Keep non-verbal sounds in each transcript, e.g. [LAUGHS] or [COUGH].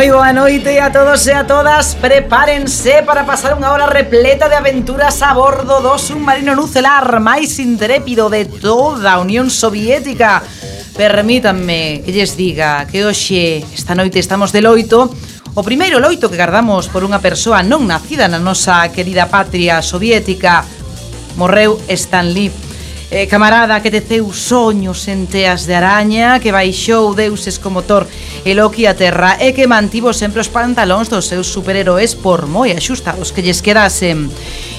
moi boa noite a todos e a todas. Prepárense para pasar unha hora repleta de aventuras a bordo do submarino nucelar máis intrépido de toda a Unión Soviética. Permítanme que lles diga que hoxe, esta noite estamos de loito. O primeiro loito que guardamos por unha persoa non nacida na nosa querida patria soviética. Morreu Stan Lee eh, camarada que teceu soños en teas de araña, que baixou deuses como Thor e Loki a terra e que mantivo sempre os pantalóns dos seus superheróis por moi axustados que lles quedasen.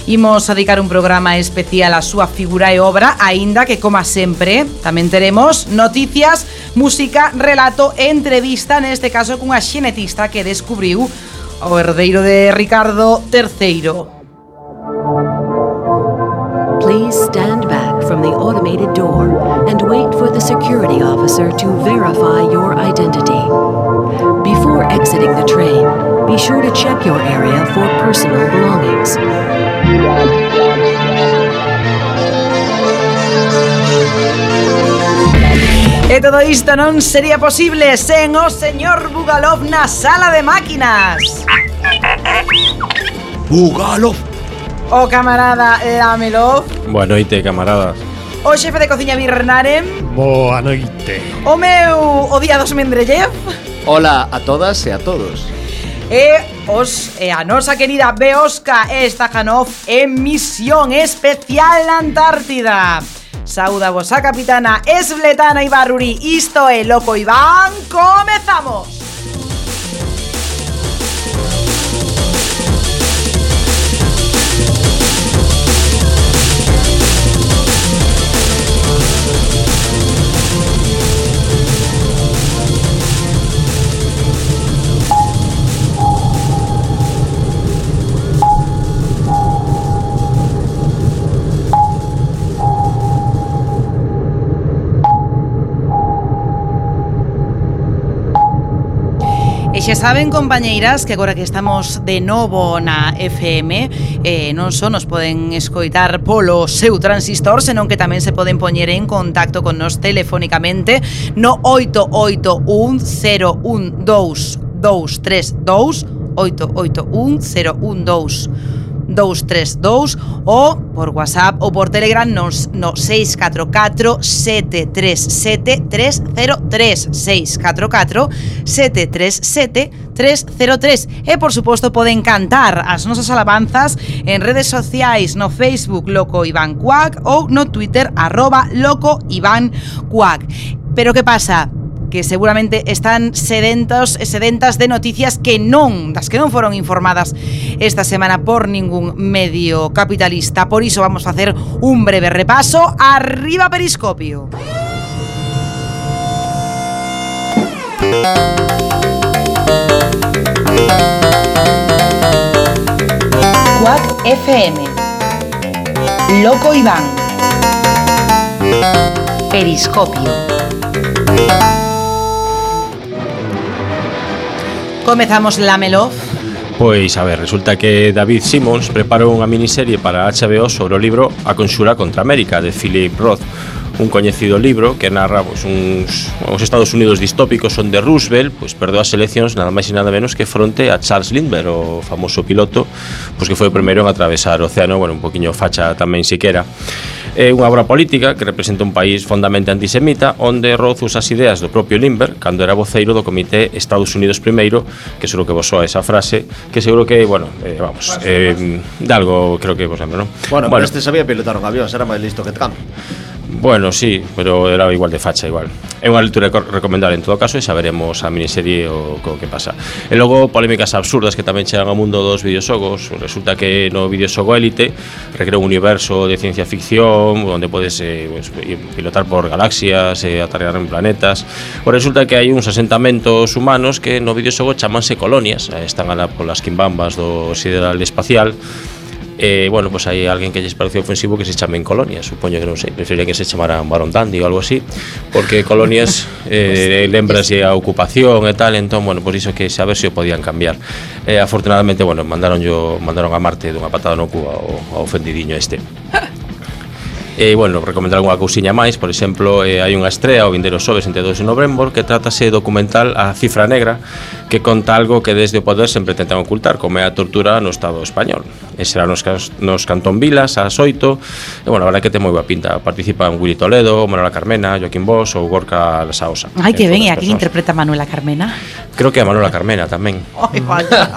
Imos a dedicar un programa especial a súa figura e obra, aínda que, como sempre, tamén teremos noticias, música, relato e entrevista, neste caso cunha xenetista que descubriu o herdeiro de Ricardo III. Please stand back from the automated door and wait for the security officer to verify your identity. Before exiting the train, be sure to check your area for personal belongings. E todo isto non sería posible sen o señor Bugalov na sala de máquinas. Bugalov, O camarada Lamelov, Boa noite, camaradas. o xefe de cociña Birnaren, boa noite. o meu odiados Mendrellev Hola a todas e a todos. e os e a nosa querida Beoska Stakhanov en misión especial na Antártida. Sauda vos a capitana Esbletana Ibarruri, isto é Loco Iván, comezamos! E xa saben, compañeiras, que agora que estamos de novo na FM, eh, non só nos poden escoitar polo seu transistor, senón que tamén se poden poñer en contacto con nos telefónicamente no 881 012 232 881 012 232 ou por WhatsApp ou por Telegram nos, no 644 737 303 644 737 303 e por suposto poden cantar as nosas alabanzas en redes sociais no Facebook Loco Iván Cuac ou no Twitter arroba Loco Iván Cuac. Pero que pasa? Que seguramente están sedentos sedentas de noticias que non, das que non foron informadas esta semana por ningún medio capitalista. Por iso vamos a hacer un breve repaso. Arriba Periscopio. Cuac FM. Loco Iván. Periscopio. Comezamos la Melov. Pois, a ver, resulta que David Simmons preparou unha miniserie para HBO sobre o libro A Consura contra América, de Philip Roth, un coñecido libro que narra pois, uns, os Estados Unidos distópicos onde Roosevelt pois, perdeu as eleccións nada máis e nada menos que fronte a Charles Lindbergh, o famoso piloto, pois, que foi o primeiro en atravesar o océano, bueno, un poquinho facha tamén siquera. É unha obra política que representa un país fondamente antisemita onde Roth usa as ideas do propio Lindbergh cando era voceiro do Comité Estados Unidos Primeiro, que seguro que vos soa esa frase, que seguro que, bueno, eh, vamos, eh, de algo creo que vos lembro, non? Bueno, bueno, pero este sabía pilotar un avión, era máis listo que Trump. Bueno, sí, pero era igual de facha, igual. É unha lectura recomendable en todo caso e xa veremos a miniserie o co que pasa. E logo polémicas absurdas que tamén chegan ao mundo dos videoxogos. Resulta que no videoxogo Elite recrea un universo de ciencia ficción onde donde puedes eh, pues, eh, pilotar por galaxias, eh, aterrar en planetas. Pues resulta que hai uns asentamentos humanos que no videoxogo chamanse colonias, están alá polas quimbambas do sideral espacial, eh, bueno, pues hai alguén que lles pareció ofensivo que se chamen colonias, supoño que non sei, preferiría que se chamaran Barón Dandy ou algo así, porque colonias [LAUGHS] eh, lembrase a ocupación e tal, entón, bueno, por iso que saber se o podían cambiar. Eh, afortunadamente, bueno, mandaron yo, mandaron a Marte dunha patada no cu ao, ao ofendidiño este. [LAUGHS] E, bueno, recomendar unha cousiña máis, por exemplo, eh, hai unha estrea o vindeiro xoves 2 de novembro que tratase documental A Cifra Negra que conta algo que desde o poder sempre tentan ocultar, como é a tortura no Estado español. E será nos, nos Cantón Vilas, a Soito, e, bueno, a verdade que ten moi boa pinta. Participan Willy Toledo, Manuela Carmena, Joaquín Bosch ou Gorka Lasaosa. Ai, que ben, e aquí interpreta Manuela Carmena? Creo que a Manuela Carmena tamén. Ai, vaya.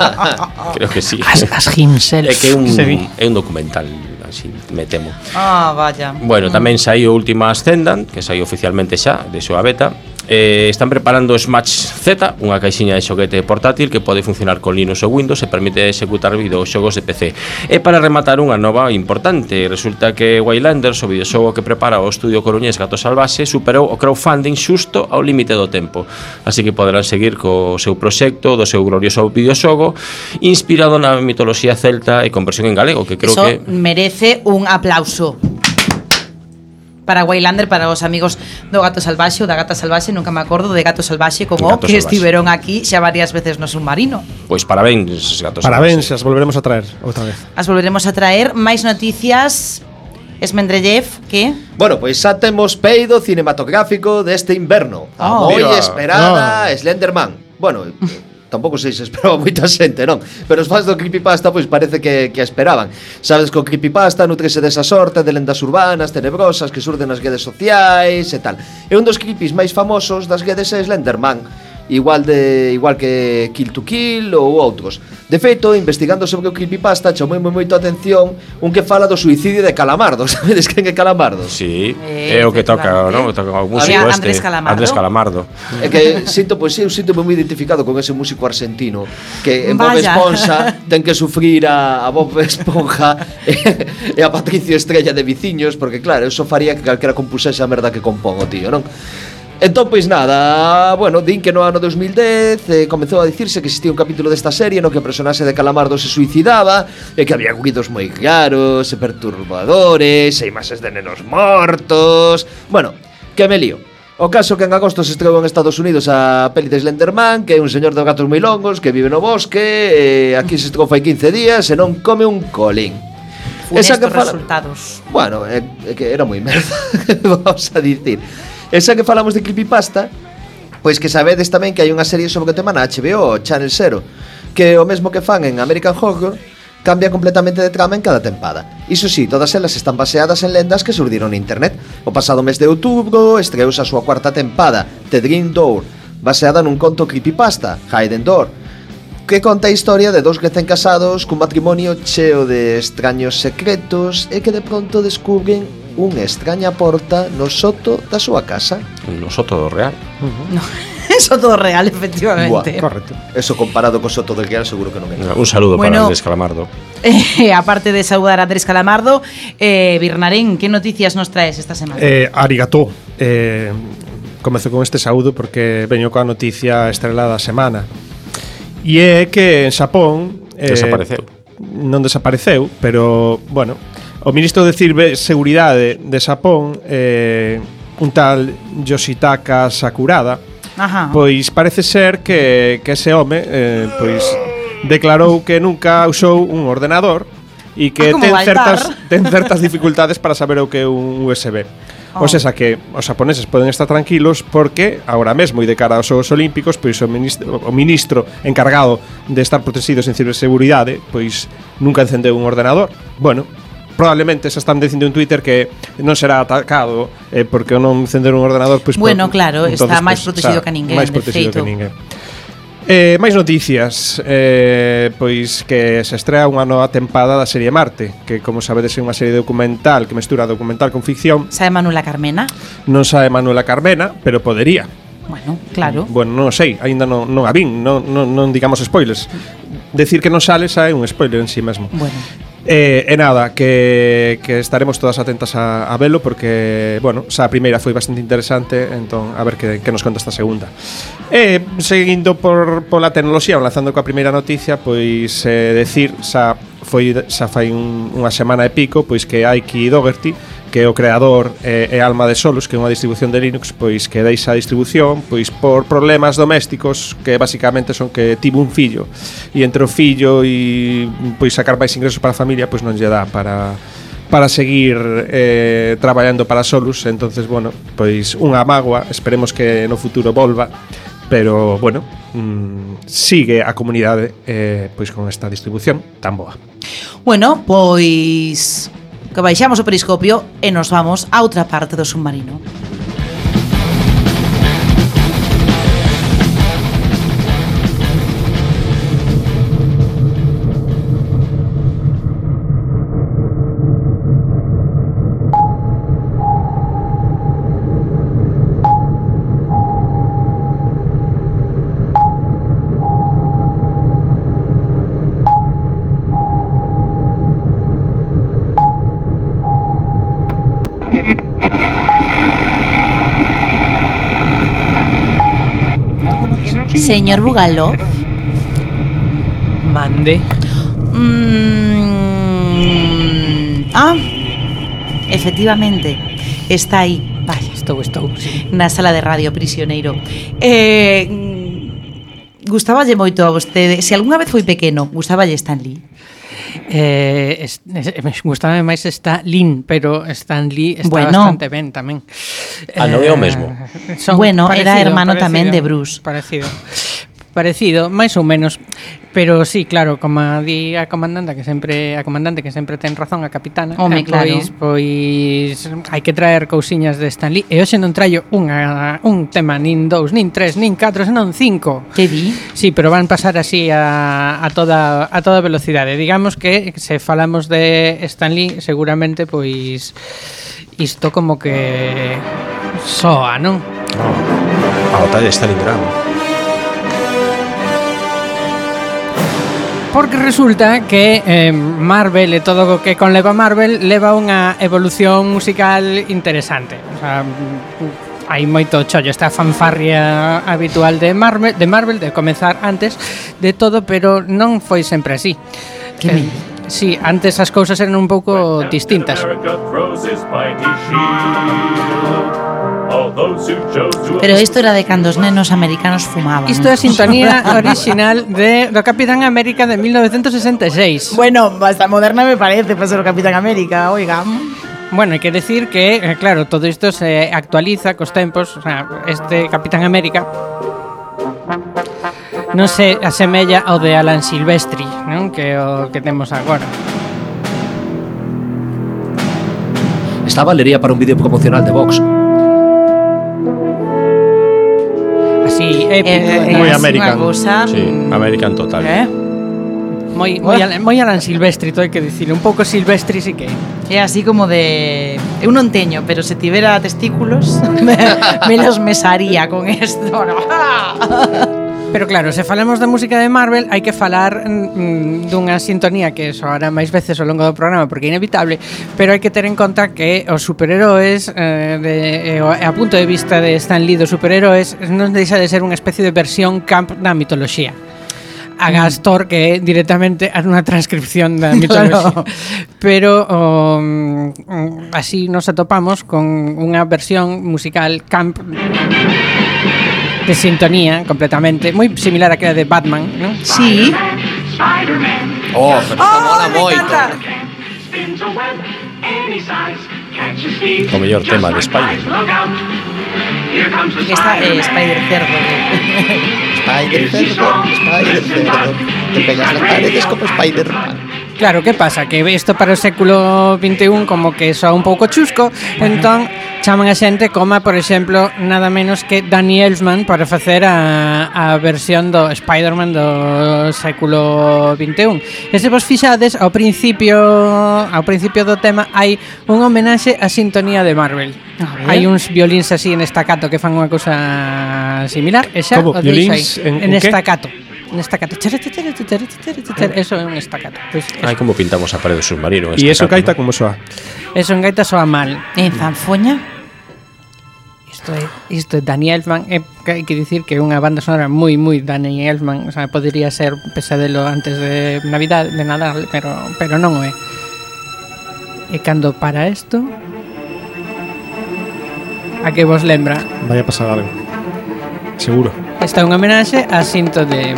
Creo que sí. As, as himself. É que é un, é un documental así me temo. Ah, vaya. Bueno, mm. tamén saiu última Ascendant, que saiu oficialmente xa, de súa beta, Eh, están preparando Smash Z, unha caixiña de xoguete portátil que pode funcionar con Linux ou Windows e permite executar videoxogos de PC. E para rematar unha nova importante, resulta que Waylanders, o videoxogo que prepara o estudio coruñés Gato Salvase, superou o crowdfunding xusto ao límite do tempo. Así que poderán seguir co seu proxecto do seu glorioso videoxogo inspirado na mitoloxía celta e conversión en galego, que creo Eso que merece un aplauso. Paraguailander para os amigos do Gato Salvaxe ou da Gata Salvaxe, nunca me acordo de Gato Salvaxe como Gato que salvaxe. estiveron aquí xa varias veces no submarino. Pois parabéns, Gato Salvaxe. Parabéns, as volveremos a traer outra vez. As volveremos a traer máis noticias Esmendrellev, que? Bueno, pois xa temos peido cinematográfico deste inverno. Oh. A moi esperada. Oh. Slenderman. Bueno, tampouco sei se esperaba moita xente, non? Pero os fans do Creepypasta, pois parece que, que esperaban. Sabes que o Creepypasta nutrese desa sorte de lendas urbanas, tenebrosas, que surden nas redes sociais e tal. E un dos creepies máis famosos das redes é Slenderman igual de igual que Kill to Kill ou outros. De feito, investigando sobre o creepypasta, chamou moi moito a atención un que fala do suicidio de Calamardo. [LAUGHS] Sabedes quen é Calamardo? Sí, é eh, o que toca, non? O toca o músico Había este, Andrés Calamardo. Andrés Calamardo. É que sinto, pois, eu sinto moi identificado con ese músico argentino que en Bob Esponja [LAUGHS] ten que sufrir a, a Bob Esponja [LAUGHS] e, e a Patricio Estrella de Viciños, porque claro, eso faría que calquera compusese a merda que compón o tío, non? Entón, pois nada, bueno, din que no ano 2010 eh, comezou a dicirse que existía un capítulo desta serie no que o personaxe de Calamardo se suicidaba e que había guidos moi raros e perturbadores e imaxes de nenos mortos... Bueno, que me lío. O caso que en agosto se estreou en Estados Unidos a peli de Slenderman, que é un señor de gatos moi longos que vive no bosque, e aquí se estreou fai 15 días e non come un colín. Funestos que fala... resultados. Bueno, é, é que era moi merda, [LAUGHS] vamos a dicir. Esa que falamos de creepypasta, pois que sabedes tamén que hai unha serie sobre o tema na HBO, Channel Zero, que o mesmo que fan en American Horror, cambia completamente de trama en cada tempada. Iso sí, todas elas están baseadas en lendas que surdiron en internet. O pasado mes de outubro estreouse a súa cuarta tempada, The Dream Door, baseada nun conto creepypasta, Hidden Door, que conta a historia de dous recén casados cun matrimonio cheo de extraños secretos e que de pronto descubren unha extraña porta no soto da súa casa. No soto do Real. Uh -huh. no. [LAUGHS] soto do Real, efectivamente. Buah, correcto. Eso comparado co soto del Real seguro que non é. Un saludo bueno, para Andrés Calamardo. Eh, [LAUGHS] aparte de saudar a Andrés Calamardo, eh, Birnarén, que noticias nos traes esta semana? Eh, arigato. Eh, comezo con este saúdo porque veño coa noticia estrelada semana. E é que en Xapón... Eh, desapareceu. Non desapareceu, pero, bueno, O ministro de Ciberseguridade de Xapón, eh, un tal Yoshitaka Sakurada, Ajá. pois parece ser que, que ese home eh, pois declarou que nunca usou un ordenador e que ah, ten Baltar. certas [LAUGHS] ten certas dificultades para saber o que é un USB. Oh. O sea, que os japoneses poden estar tranquilos porque agora mesmo e de cara aos Xogos Olímpicos, pois o ministro, o ministro encargado de estar protegidos en ciberseguridade, pois nunca encendeu un ordenador. Bueno, probablemente xa están dicindo en Twitter que non será atacado eh, porque non encender un ordenador pois Bueno, claro, entonces, está máis pues, protegido que ninguén, máis protegido feito. que ninguén. Eh, máis noticias eh, Pois que se estrea unha nova tempada da serie Marte Que como sabedes é unha serie documental Que mestura documental con ficción Sae Manuela Carmena? Non sae Manuela Carmena, pero podería Bueno, claro. Bueno, non sei, aínda non, non a vin, non, non, non digamos spoilers, decir que non sale xa é un spoiler en sí mesmo. Bueno. Eh, e nada, que, que estaremos todas atentas a, a velo porque, bueno, xa a primeira foi bastante interesante, entón a ver que, que nos conta esta segunda. E eh, seguindo por, pola tecnoloxía, lanzando coa primeira noticia, pois eh, decir, xa foi xa fai un, unha semana e pico, pois que Aiki Dogerty que é o creador eh, e alma de Solus, que é unha distribución de Linux, pois que deixa a distribución pois por problemas domésticos que basicamente son que tivo un fillo. E entre o fillo e pois sacar máis ingresos para a familia pois non lle dá para para seguir eh, traballando para Solus entonces bueno, pois unha magua esperemos que no futuro volva pero bueno, mmm, sigue a comunidade eh, pois con esta distribución tan boa. Bueno, pois que baixamos o periscopio e nos vamos a outra parte do submarino. Señor Bugalov, Mande. mm, ah, efectivamente, está aí. Vaya, Estou, estou, sí. na sala de radio prisioneiro. Eh, gustaballe moito a vostede. Se algunha vez foi pequeno, gustaballe Stan Lee. Eh, es, es, me gustame máis está Lin, pero Stan Lee está bueno. bastante ben tamén. Ah, non é o eh, mesmo. Son bueno, parecido, era hermano parecido, tamén de Bruce. Parecido parecido, máis ou menos, pero sí, claro, como di a comandante que sempre a comandante que sempre ten razón a capitana, Home, eh, claro. pois pois hai que traer cousiñas de Stan Lee e hoxe non traio unha un tema nin dous, nin tres, nin catro, senón cinco. Que di? Sí, pero van pasar así a, a toda a toda velocidade. Digamos que se falamos de Stan Lee, seguramente pois isto como que soa, non? A batalla de Stalingrado. Porque resulta que eh, Marvel e todo o que conleva Marvel leva unha evolución musical interesante. O sea, hai moito chollo esta fanfarria habitual de Marvel, de Marvel de comenzar antes de todo, pero non foi sempre así. Que eh, Sí, antes as cousas eran un pouco distintas. Pero isto era de cando os nenos americanos fumaban. Isto é a sintonía [LAUGHS] original de do Capitán América de 1966. Bueno, basta moderna me parece para ser o Capitán América, oiga. Bueno, hai que decir que, eh, claro, todo isto se actualiza cos tempos, o sea, este Capitán América non se asemella ao de Alan Silvestri, non? Que o que temos agora. Está Valería para un vídeo promocional de Vox, así épico. Eh, eh, eh, eh moi American. Cosa, sí, mm, American total. Eh? Moi, moi, Alan, moi Alan Silvestri, todo hai que dicir. Un pouco Silvestri sí que É así como de... Eh, Eu non teño, pero se tivera testículos, [LAUGHS] me, me los mesaría con esto. [LAUGHS] Pero claro, se falamos da música de Marvel, hai que falar mm, mm, dunha sintonía que soará máis veces ao longo do programa porque é inevitable, pero hai que ter en conta que os superheróis eh, de, eh, a punto de vista de Stan Lee dos superheróis non deixa de ser unha especie de versión camp da mitoloxía. A mm. Gastor que é directamente unha transcripción da mitoloxía. [LAUGHS] Pero um, así nos atopamos con unha versión musical camp de sintonía completamente, moi similar a que de Batman, non? Sí. Oh, pero esta mola moito. O mellor tema de Spider. Que está eh, Spider Cerdo. Spider cerdo, Spider cerdo. Te pegas las paredes como Spider-Man. Claro, que pasa? Que isto para o século XXI como que soa un pouco chusco, entón chaman a xente como, por exemplo, nada menos que Danny Elfman para facer a, a versión do Spider-Man do século XXI. E se vos fixades, ao principio ao principio do tema hai un homenaxe á sintonía de Marvel. Hai uns violins así en estacato que fan unha cousa similar, e xa como, os violins en, en, en estacato. Que? un estacato. Eso é un estacato. Pues, Ai, como pintamos a parede do submarino. E eso gaita como soa? Eso en gaita soa mal. En zanfoña? Isto é, isto é Danny Elfman é, hai que dicir que é unha banda sonora moi moi Danny Elfman, o sea, podería ser pesadelo antes de Navidad, de Nadal, pero pero non o é. E eh. cando para isto a que vos lembra? Vai a pasar algo. Seguro. Esta é unha homenaxe a cinto de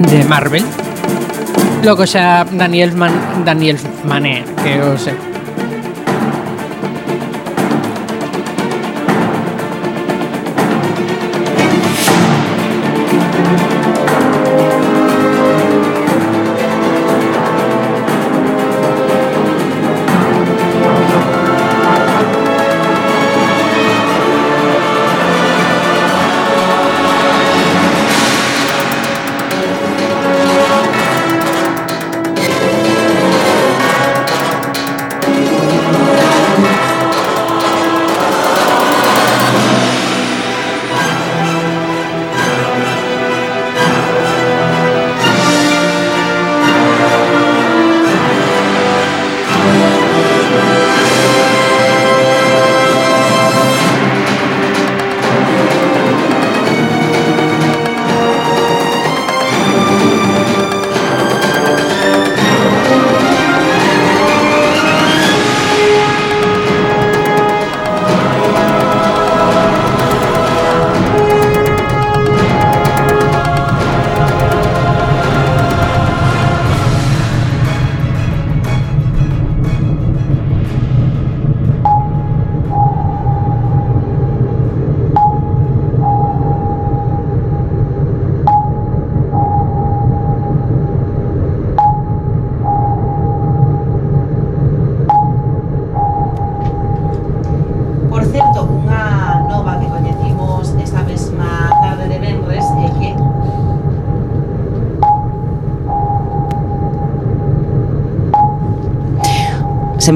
de Marvel. Logo xa Daniel Man, Daniel Mané, que o sei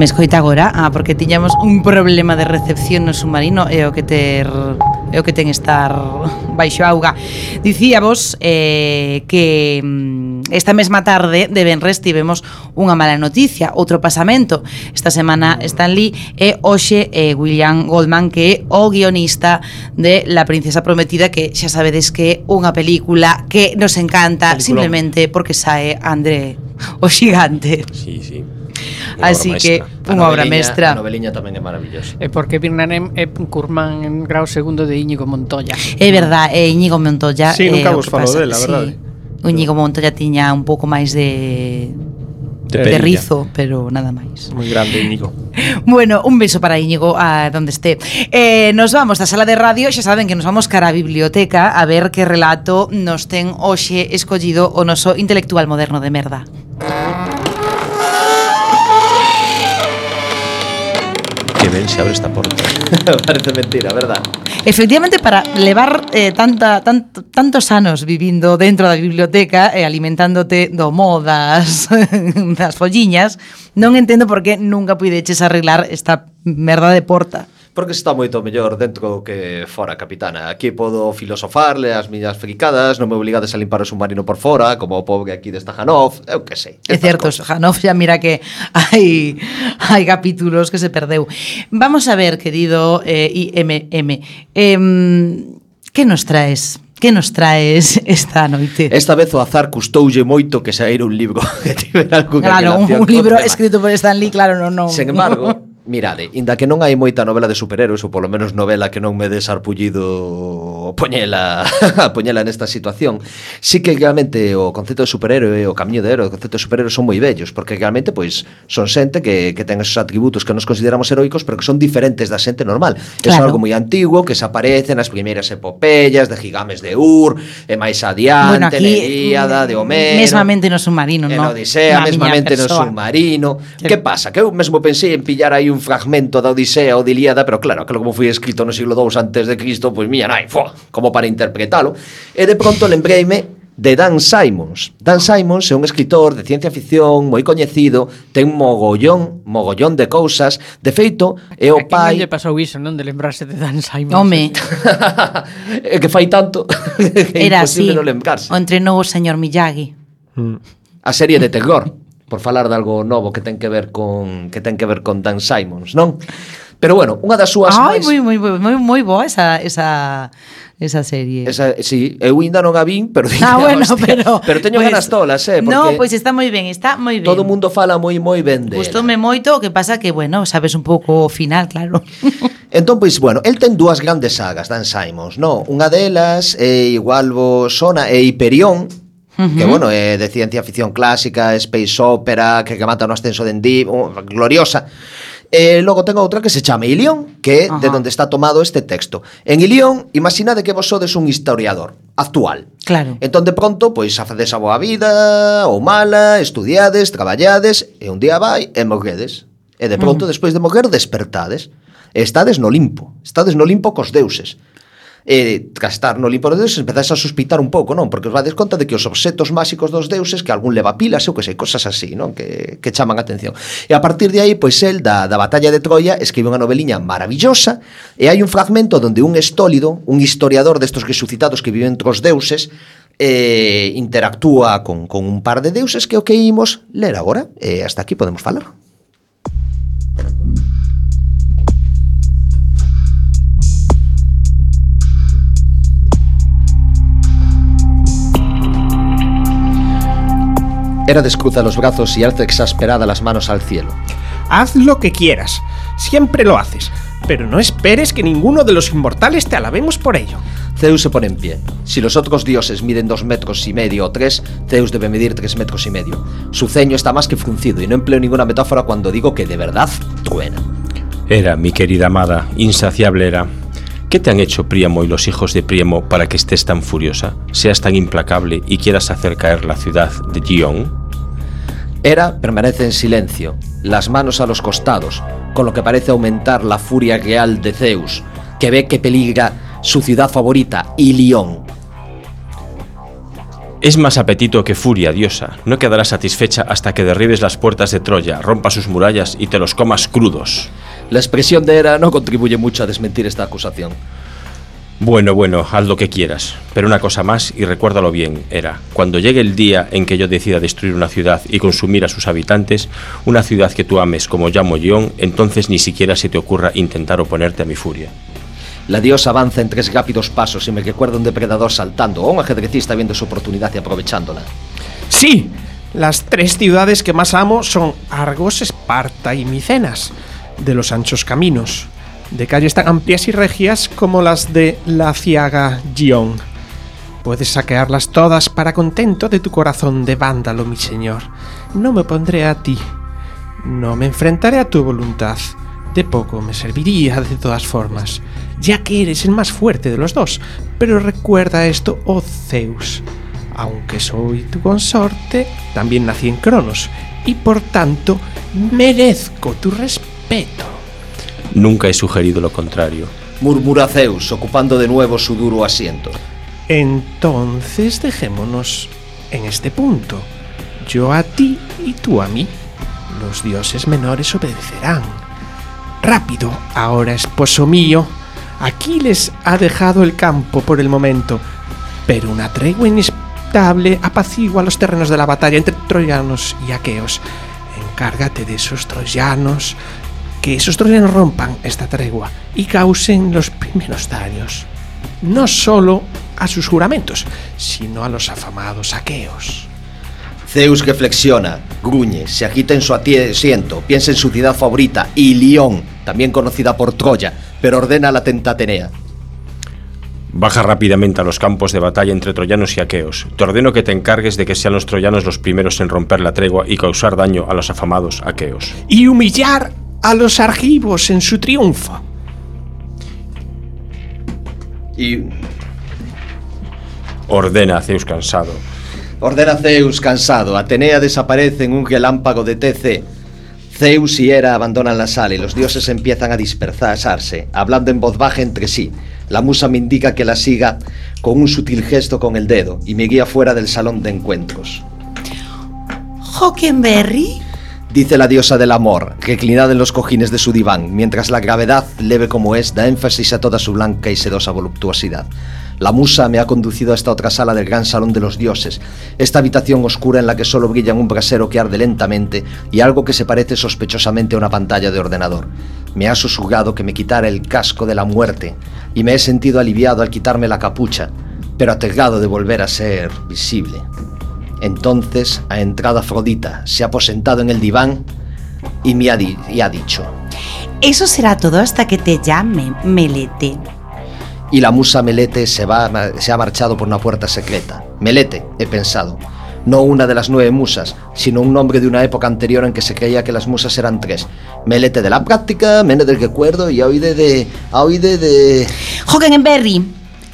me escoita agora, ah, porque tiñamos un problema de recepción no submarino e o que ter é o que ten estar baixo auga. Dicíamos eh, que mm, esta mesma tarde de Benres tivemos unha mala noticia, outro pasamento. Esta semana Stan Lee e hoxe eh, William Goldman que é o guionista de La princesa prometida que xa sabedes que é unha película que nos encanta Peliculón. simplemente porque sae André o xigante. Sí, sí. Unha Así que unha obra mestra. A noveliña tamén é maravillosa. E porque Birnanem é curmán en grau segundo de Íñigo Montoya. É verdad, é Íñigo Montoya. Sí, nunca vos falo dela, verdade. Sí. Eh. Íñigo Montoya tiña un pouco máis de de, de rizo, pero nada máis. Moi grande, Íñigo. [LAUGHS] bueno, un beso para Íñigo a donde esté. Eh, nos vamos da sala de radio, xa saben que nos vamos cara a biblioteca a ver que relato nos ten hoxe escollido o noso intelectual moderno de merda. ben se abre esta porta. [LAUGHS] Parece mentira, verdad? Efectivamente, para levar eh, tanta, tanto, tantos anos vivindo dentro da biblioteca e eh, alimentándote do modas, [LAUGHS] das folliñas, non entendo por que nunca puideches arreglar esta merda de porta porque está moito mellor dentro que fora, capitana. Aquí podo filosofarle as miñas fricadas, non me obligades a limpar o submarino por fora, como o pobre aquí desta Janov, eu que sei. É certo, cosas. Janov xa mira que hai hai capítulos que se perdeu. Vamos a ver, querido eh, IMM, eh, que nos traes? Que nos traes esta noite? Esta vez o azar custoulle moito que saíra un libro [LAUGHS] que tivera algún Claro, un, un libro escrito por Stan Lee, claro, non, non. Sen embargo, Mirade, inda que non hai moita novela de superhéroes, ou polo menos novela que non me des arpullido poñela, [LAUGHS] poñela nesta situación, sí que realmente o concepto de superhéroe, o camiño de héroe, o concepto de superhéroe son moi bellos, porque realmente pois son xente que, que ten esos atributos que nos consideramos heroicos, pero que son diferentes da xente normal. Claro. É algo moi antigo, que se aparece nas primeiras epopeyas de Gigames de Ur, e máis adiante, bueno, aquí, Ilíada, de mm, Homero... Mesmamente no submarino, non? En Odisea, Na mesmamente no submarino. Que pasa? Que eu mesmo pensei en pillar aí un fragmento da Odisea ou de Ilíada, pero claro, aquilo como foi escrito no siglo II antes de Cristo, pois miña nai, fua, como para interpretalo. E de pronto lembreime de Dan Simons. Dan Simons é un escritor de ciencia ficción moi coñecido, ten mogollón, mogollón de cousas. De feito, é o a pai... A lle pasou iso, non? De lembrarse de Dan Simons. Home. [LAUGHS] é que fai tanto [LAUGHS] que é Era imposible así. non lembrarse. O entrenou o señor Miyagi. A serie de terror por falar de algo novo que ten que ver con que ten que ver con Dan Simons, non? Pero bueno, unha das súas Ai, máis... moi moi moi moi boa esa esa esa serie. Esa, sí, eu ainda non a vin, pero ah, bueno, hostia, pero, [LAUGHS] pero teño pues, ganas tolas, eh, porque No, pois pues está moi ben, está moi ben. Todo o mundo fala moi moi ben de. Gustoume moito, o que pasa que bueno, sabes un pouco o final, claro. [LAUGHS] entón, pois, bueno, el ten dúas grandes sagas, Dan Simons, no? Unha delas é igual vos sona, eh, é Hiperión, uh que bueno, é eh, de ciencia ficción clásica, space opera, que, que mata no ascenso de Endí, oh, gloriosa. E eh, logo ten outra que se chama Ilión, que é Ajá. de onde está tomado este texto. En Ilión, imaginade que vos sodes un historiador actual. Claro. Entón, de pronto, pois, facedes a boa vida ou mala, estudiades, traballades, e un día vai e morredes. E de pronto, despois de morrer, despertades. E estades no limpo. Estades no limpo cos deuses eh, gastar no limpo dos deuses empezades a suspitar un pouco, non? Porque os vades conta de que os obxetos máxicos dos deuses que algún leva pilas ou que sei, cosas así, non? Que, que chaman a atención. E a partir de aí, pois el da, da batalla de Troia escribe unha noveliña maravillosa e hai un fragmento donde un estólido, un historiador destos que suscitados que viven entre os deuses, eh, interactúa con, con un par de deuses que o que imos ler agora. E eh, hasta aquí podemos falar. Era descruza los brazos y alza exasperada las manos al cielo. Haz lo que quieras. Siempre lo haces. Pero no esperes que ninguno de los inmortales te alabemos por ello. Zeus se pone en pie. Si los otros dioses miden dos metros y medio o tres, Zeus debe medir tres metros y medio. Su ceño está más que fruncido y no empleo ninguna metáfora cuando digo que de verdad truena. Era, mi querida amada, insaciable era. ¿Qué te han hecho Príamo y los hijos de Príamo para que estés tan furiosa, seas tan implacable y quieras hacer caer la ciudad de Gion? Hera permanece en silencio, las manos a los costados, con lo que parece aumentar la furia real de Zeus, que ve que peligra su ciudad favorita, Ilión. Es más apetito que furia, diosa. No quedarás satisfecha hasta que derribes las puertas de Troya, rompas sus murallas y te los comas crudos. La expresión de Hera no contribuye mucho a desmentir esta acusación. Bueno, bueno, haz lo que quieras. Pero una cosa más, y recuérdalo bien, era, cuando llegue el día en que yo decida destruir una ciudad y consumir a sus habitantes, una ciudad que tú ames como llamo Gion, entonces ni siquiera se te ocurra intentar oponerte a mi furia. La diosa avanza en tres rápidos pasos y me recuerda un depredador saltando o un ajedrecista viendo su oportunidad y aprovechándola. Sí, las tres ciudades que más amo son Argos, Esparta y Micenas, de los anchos caminos, de calles tan amplias y regias como las de la ciaga Gion. Puedes saquearlas todas para contento de tu corazón de vándalo, mi señor. No me pondré a ti. No me enfrentaré a tu voluntad. De poco me serviría de todas formas, ya que eres el más fuerte de los dos. Pero recuerda esto, oh Zeus. Aunque soy tu consorte, también nací en Cronos, y por tanto merezco tu respeto. Nunca he sugerido lo contrario. Murmura Zeus, ocupando de nuevo su duro asiento. Entonces dejémonos en este punto. Yo a ti y tú a mí. Los dioses menores obedecerán. Rápido, ahora esposo mío. Aquiles ha dejado el campo por el momento, pero una tregua inestable apacigua los terrenos de la batalla entre troyanos y aqueos. Encárgate de esos troyanos, que esos troyanos rompan esta tregua y causen los primeros daños. No solo a sus juramentos, sino a los afamados aqueos. Zeus reflexiona, gruñe, se agita en su asiento, piensa en su ciudad favorita, Ilión, también conocida por Troya, pero ordena a la tentatenea. Baja rápidamente a los campos de batalla entre troyanos y aqueos. Te ordeno que te encargues de que sean los troyanos los primeros en romper la tregua y causar daño a los afamados aqueos. Y humillar a los argivos en su triunfo. Y Ordena a Zeus cansado. ordena Zeus cansado, Atenea desaparece en un relámpago de TC. Zeus y Hera abandonan la sala y los dioses empiezan a dispersarse, hablando en voz baja entre sí. La musa me indica que la siga con un sutil gesto con el dedo y me guía fuera del salón de encuentros. Hockenberry. Dice la diosa del amor, reclinada en los cojines de su diván, mientras la gravedad, leve como es, da énfasis a toda su blanca y sedosa voluptuosidad. La musa me ha conducido a esta otra sala del gran salón de los dioses, esta habitación oscura en la que solo brillan un brasero que arde lentamente y algo que se parece sospechosamente a una pantalla de ordenador. Me ha susurrado que me quitara el casco de la muerte y me he sentido aliviado al quitarme la capucha, pero aterrado de volver a ser visible. Entonces ha entrado Afrodita, se ha aposentado en el diván y me ha, di- y ha dicho... Eso será todo hasta que te llame, Melete. Y la musa Melete se, va, se ha marchado por una puerta secreta. Melete, he pensado. No una de las nueve musas, sino un nombre de una época anterior en que se creía que las musas eran tres. Melete de la práctica, Mene del recuerdo y Aoide de... Aoide de... Hockenberry,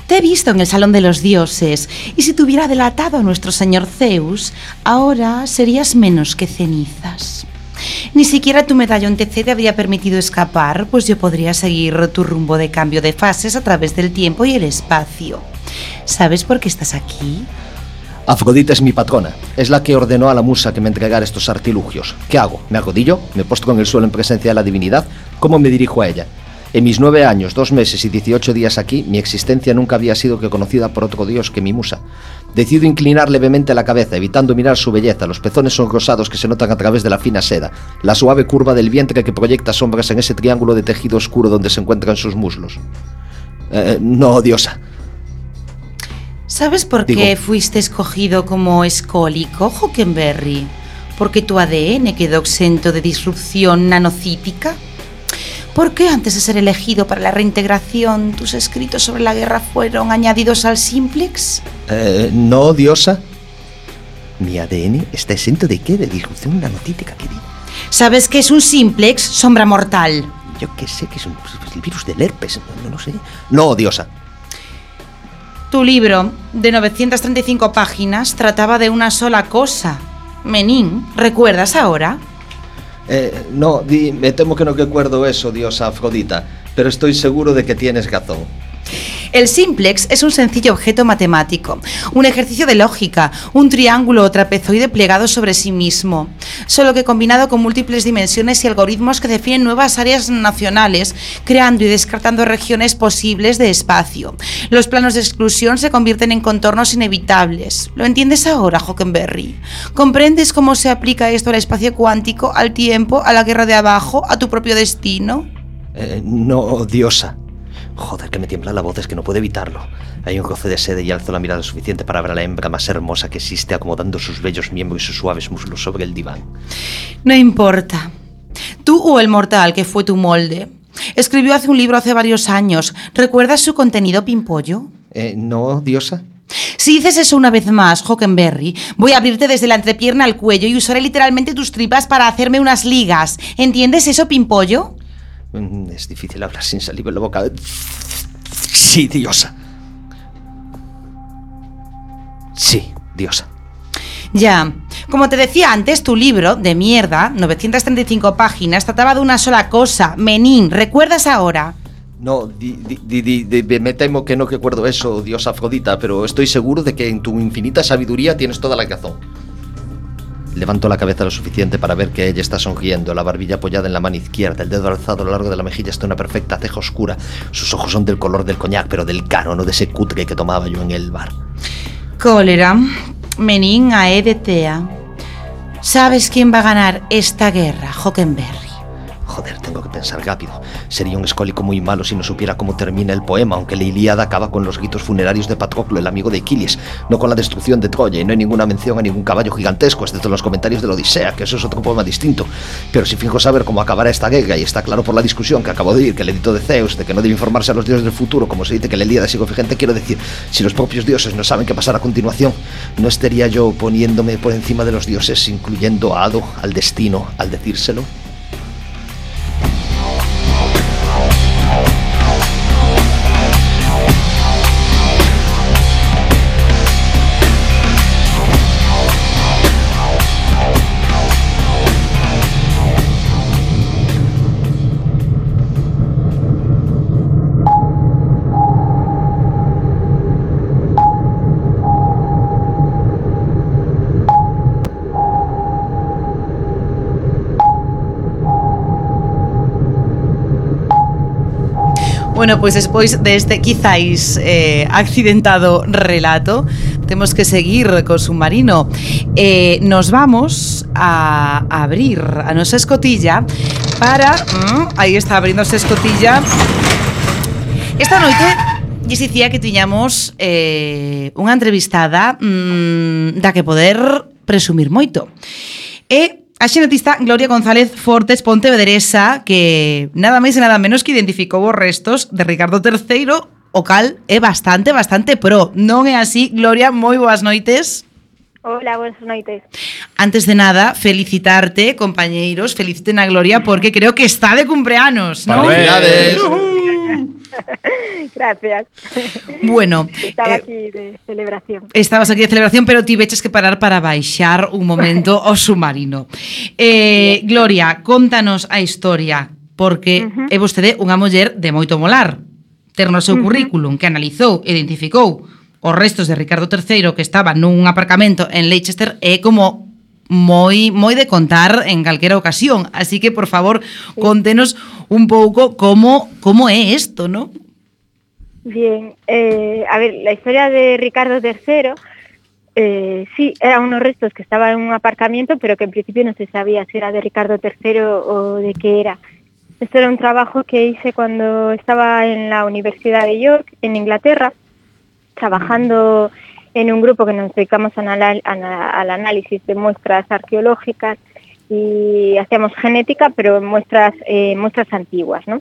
te he visto en el Salón de los Dioses, y si te hubiera delatado a nuestro señor Zeus, ahora serías menos que cenizas. Ni siquiera tu medallón TC te habría permitido escapar, pues yo podría seguir tu rumbo de cambio de fases a través del tiempo y el espacio. ¿Sabes por qué estás aquí? Afrodita es mi patrona. Es la que ordenó a la musa que me entregara estos artilugios. ¿Qué hago? ¿Me arrodillo? ¿Me postro en el suelo en presencia de la divinidad? ¿Cómo me dirijo a ella? En mis nueve años, dos meses y dieciocho días aquí, mi existencia nunca había sido que conocida por otro dios que mi musa. Decido inclinar levemente la cabeza, evitando mirar su belleza, los pezones son rosados que se notan a través de la fina seda, la suave curva del vientre que proyecta sombras en ese triángulo de tejido oscuro donde se encuentran sus muslos. Eh, no, diosa. ¿Sabes por Digo- qué fuiste escogido como escólico, Hockenberry? ¿Porque tu ADN quedó exento de disrupción nanocítica? ¿Por qué antes de ser elegido para la reintegración tus escritos sobre la guerra fueron añadidos al simplex? Eh, no, diosa. ¿Mi ADN está exento de qué? ¿De disrupción nanotítica? ¿Qué digo? ¿Sabes qué es un simplex, sombra mortal? Yo qué sé que es un, el virus del herpes, no, no lo sé. No, diosa. Tu libro, de 935 páginas, trataba de una sola cosa. Menín, ¿recuerdas ahora? Eh, no, di- me temo que no recuerdo eso, diosa Afrodita, pero estoy seguro de que tienes razón. El simplex es un sencillo objeto matemático, un ejercicio de lógica, un triángulo o trapezoide plegado sobre sí mismo, solo que combinado con múltiples dimensiones y algoritmos que definen nuevas áreas nacionales, creando y descartando regiones posibles de espacio. Los planos de exclusión se convierten en contornos inevitables. ¿Lo entiendes ahora, Hockenberry? ¿Comprendes cómo se aplica esto al espacio cuántico, al tiempo, a la guerra de abajo, a tu propio destino? Eh, no, diosa. Joder, que me tiembla la voz, es que no puedo evitarlo. Hay un roce de sede y alzo la mirada suficiente para ver a la hembra más hermosa que existe acomodando sus bellos miembros y sus suaves muslos sobre el diván. No importa. Tú o el mortal que fue tu molde. Escribió hace un libro hace varios años. ¿Recuerdas su contenido, Pimpollo? Eh, no, diosa. Si dices eso una vez más, Hockenberry, voy a abrirte desde la entrepierna al cuello y usaré literalmente tus tripas para hacerme unas ligas. ¿Entiendes eso, Pimpollo? Mm, Es difícil hablar sin saliva en la boca. Sí, diosa. Sí, diosa. Ya. Como te decía antes, tu libro, de mierda, 935 páginas, trataba de una sola cosa, Menín. ¿Recuerdas ahora? No, di- di- di- di- di- me temo que no recuerdo eso, diosa Afrodita, pero estoy seguro de que en tu infinita sabiduría tienes toda la razón. Levanto la cabeza lo suficiente para ver que ella está sonriendo, la barbilla apoyada en la mano izquierda, el dedo alzado a lo largo de la mejilla está una perfecta ceja oscura. Sus ojos son del color del coñac, pero del caro, no de ese cutre que tomaba yo en el bar. Cólera, Menín Aedetea. ¿Sabes quién va a ganar esta guerra, Hockenberry? Joder, tengo que pensar rápido. Sería un escólico muy malo si no supiera cómo termina el poema, aunque la Ilíada acaba con los gritos funerarios de Patroclo, el amigo de Aquiles, no con la destrucción de Troya, y no hay ninguna mención a ningún caballo gigantesco, excepto en los comentarios de la Odisea, que eso es otro poema distinto. Pero si fijo saber cómo acabará esta guerra, y está claro por la discusión que acabo de oír, que el edito de Zeus, de que no debe informarse a los dioses del futuro, como se dice que la Ilíada sigue vigente, quiero decir, si los propios dioses no saben qué pasará a continuación, ¿no estaría yo poniéndome por encima de los dioses, incluyendo a Hado, al destino, al decírselo? Bueno, pois despois deste quizáis eh, accidentado relato Temos que seguir co submarino eh, Nos vamos a abrir a nosa escotilla Para... Mm, aí está a escotilla Esta noite lles dicía que tiñamos eh, unha entrevistada mm, da que poder presumir moito. E A xenetista Gloria González Fortes Pontevedresa que nada máis e nada menos que identificou os restos de Ricardo III o cal é bastante, bastante pro. Non é así? Gloria, moi boas noites. Hola, buenas noites. Antes de nada, felicitarte, compañeiros, feliciten a Gloria porque creo que está de cumpleaños, ¿no? Parabéns. [LAUGHS] Gracias. Bueno, estaba eh, aquí de celebración. Estabas aquí de celebración, pero ti veches que parar para baixar un momento [LAUGHS] o submarino. Eh, Gloria, contanos a historia, porque uh -huh. é vostede unha muller de moito molar. Ter no seu uh -huh. currículum que analizou, identificou os restos de Ricardo III que estaba nun aparcamento en Leicester é como moi moi de contar en calquera ocasión. Así que, por favor, contenos un pouco como como é isto, ¿no? Bien, eh, a ver, la historia de Ricardo III, eh, sí, eran unos restos que estaban en un aparcamiento, pero que en principio no se sabía si era de Ricardo III o de qué era. Esto era un trabajo que hice cuando estaba en la Universidad de York, en Inglaterra, trabajando en un grupo que nos dedicamos al análisis de muestras arqueológicas y hacíamos genética, pero muestras, eh, muestras antiguas, ¿no?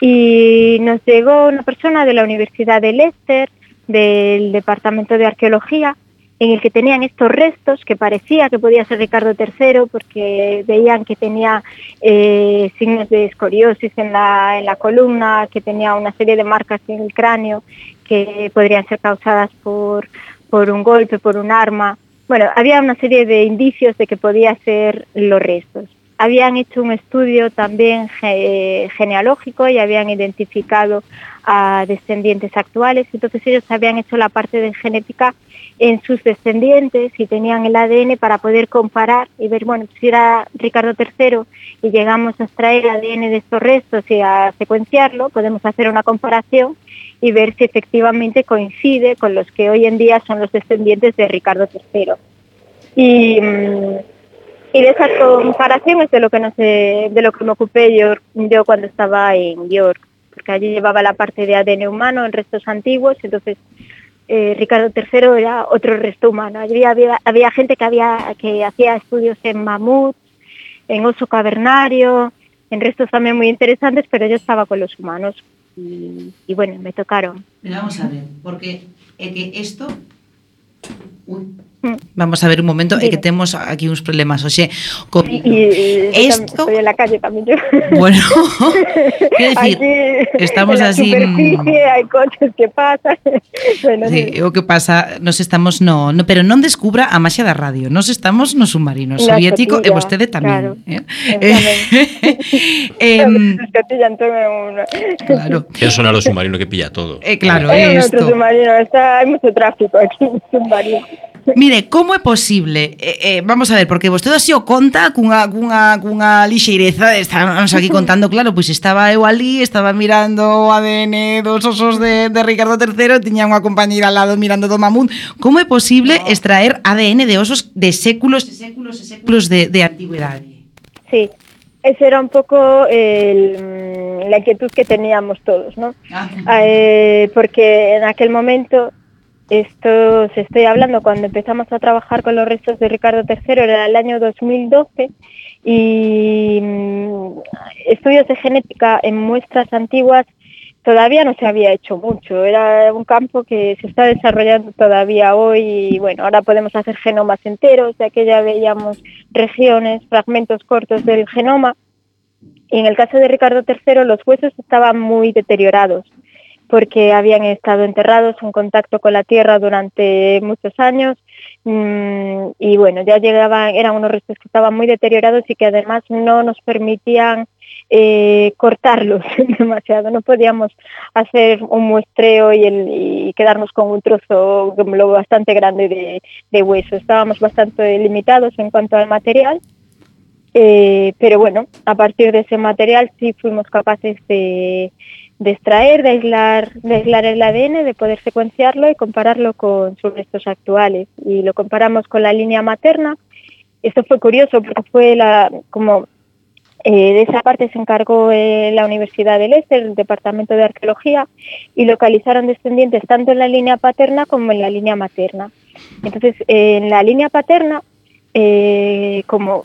Y nos llegó una persona de la Universidad de Leicester, del Departamento de Arqueología, en el que tenían estos restos que parecía que podía ser Ricardo III porque veían que tenía eh, signos de escoriosis en la, en la columna, que tenía una serie de marcas en el cráneo que podrían ser causadas por, por un golpe, por un arma. Bueno, había una serie de indicios de que podía ser los restos. Habían hecho un estudio también ge- genealógico y habían identificado a descendientes actuales, entonces ellos habían hecho la parte de genética en sus descendientes y tenían el ADN para poder comparar y ver, bueno, si era Ricardo III y llegamos a extraer ADN de estos restos y a secuenciarlo, podemos hacer una comparación y ver si efectivamente coincide con los que hoy en día son los descendientes de Ricardo III. Y, mm, y de esa comparación es de lo que no sé, de lo que me ocupé yo cuando estaba en York, allí llevaba la parte de ADN humano en restos antiguos, entonces eh, Ricardo III era otro resto humano. Allí había, había gente que había que hacía estudios en mamut, en oso cavernario, en restos también muy interesantes, pero yo estaba con los humanos y, bueno, me tocaron. Pero vamos a ver, porque Ui. Mm. Vamos a ver un momento, é que temos aquí uns problemas, oxe, co Y, y- Esto- estoy en la calle también yo. Bueno, [LAUGHS] quero dicir, Aquí, estamos en la así, superficie, hay coches que pasan. [LAUGHS] bueno, Sí, sí. é o que pasa, nos estamos no, no, pero non descubra a maxia da radio. Nos estamos no submarino Na soviético e escotilla, vostede tamén, claro. eh? Eh, [LAUGHS] uno. claro. Quero sonar o submarino que pilla todo. Eh, claro, é un otro isto. submarino, está, hay mucho tráfico aquí en el submarino. Mire, como é posible? Eh, eh, vamos a ver, porque vostede así o conta cunha, cunha, cunha lixeireza, estamos aquí contando, [LAUGHS] claro, pois estaba eu ali, estaba mirando o ADN dos osos de, de Ricardo III, tiña unha compañeira al lado mirando do mamut. Como é posible no. extraer ADN de osos de séculos e séculos e séculos de, de antigüedade? Sí, Ese era un poco el, la inquietud que teníamos todos, ¿no? Ah. ah eh, porque en aquel momento esto se estoy hablando cuando empezamos a trabajar con los restos de Ricardo III, era el año 2012, y mm, estudios de genética en muestras antiguas todavía no se había hecho mucho, era un campo que se está desarrollando todavía hoy y bueno, ahora podemos hacer genomas enteros, de aquella veíamos regiones, fragmentos cortos del genoma, y en el caso de Ricardo III los huesos estaban muy deteriorados porque habían estado enterrados en contacto con la tierra durante muchos años mm, y bueno, ya llegaban, eran unos restos que estaban muy deteriorados y que además no nos permitían eh, cortarlos [LAUGHS] demasiado, no podíamos hacer un muestreo y, quedarnos con un trozo lo bastante grande de, de hueso, estábamos bastante limitados en cuanto al material Eh, pero bueno, a partir de ese material sí fuimos capaces de, de extraer, de aislar, de aislar el ADN, de poder secuenciarlo y compararlo con sus restos actuales. Y lo comparamos con la línea materna. Esto fue curioso porque fue la, como eh, de esa parte se encargó eh, la Universidad de Leicester, el Departamento de Arqueología, y localizaron descendientes tanto en la línea paterna como en la línea materna. Entonces, en la línea paterna, eh, como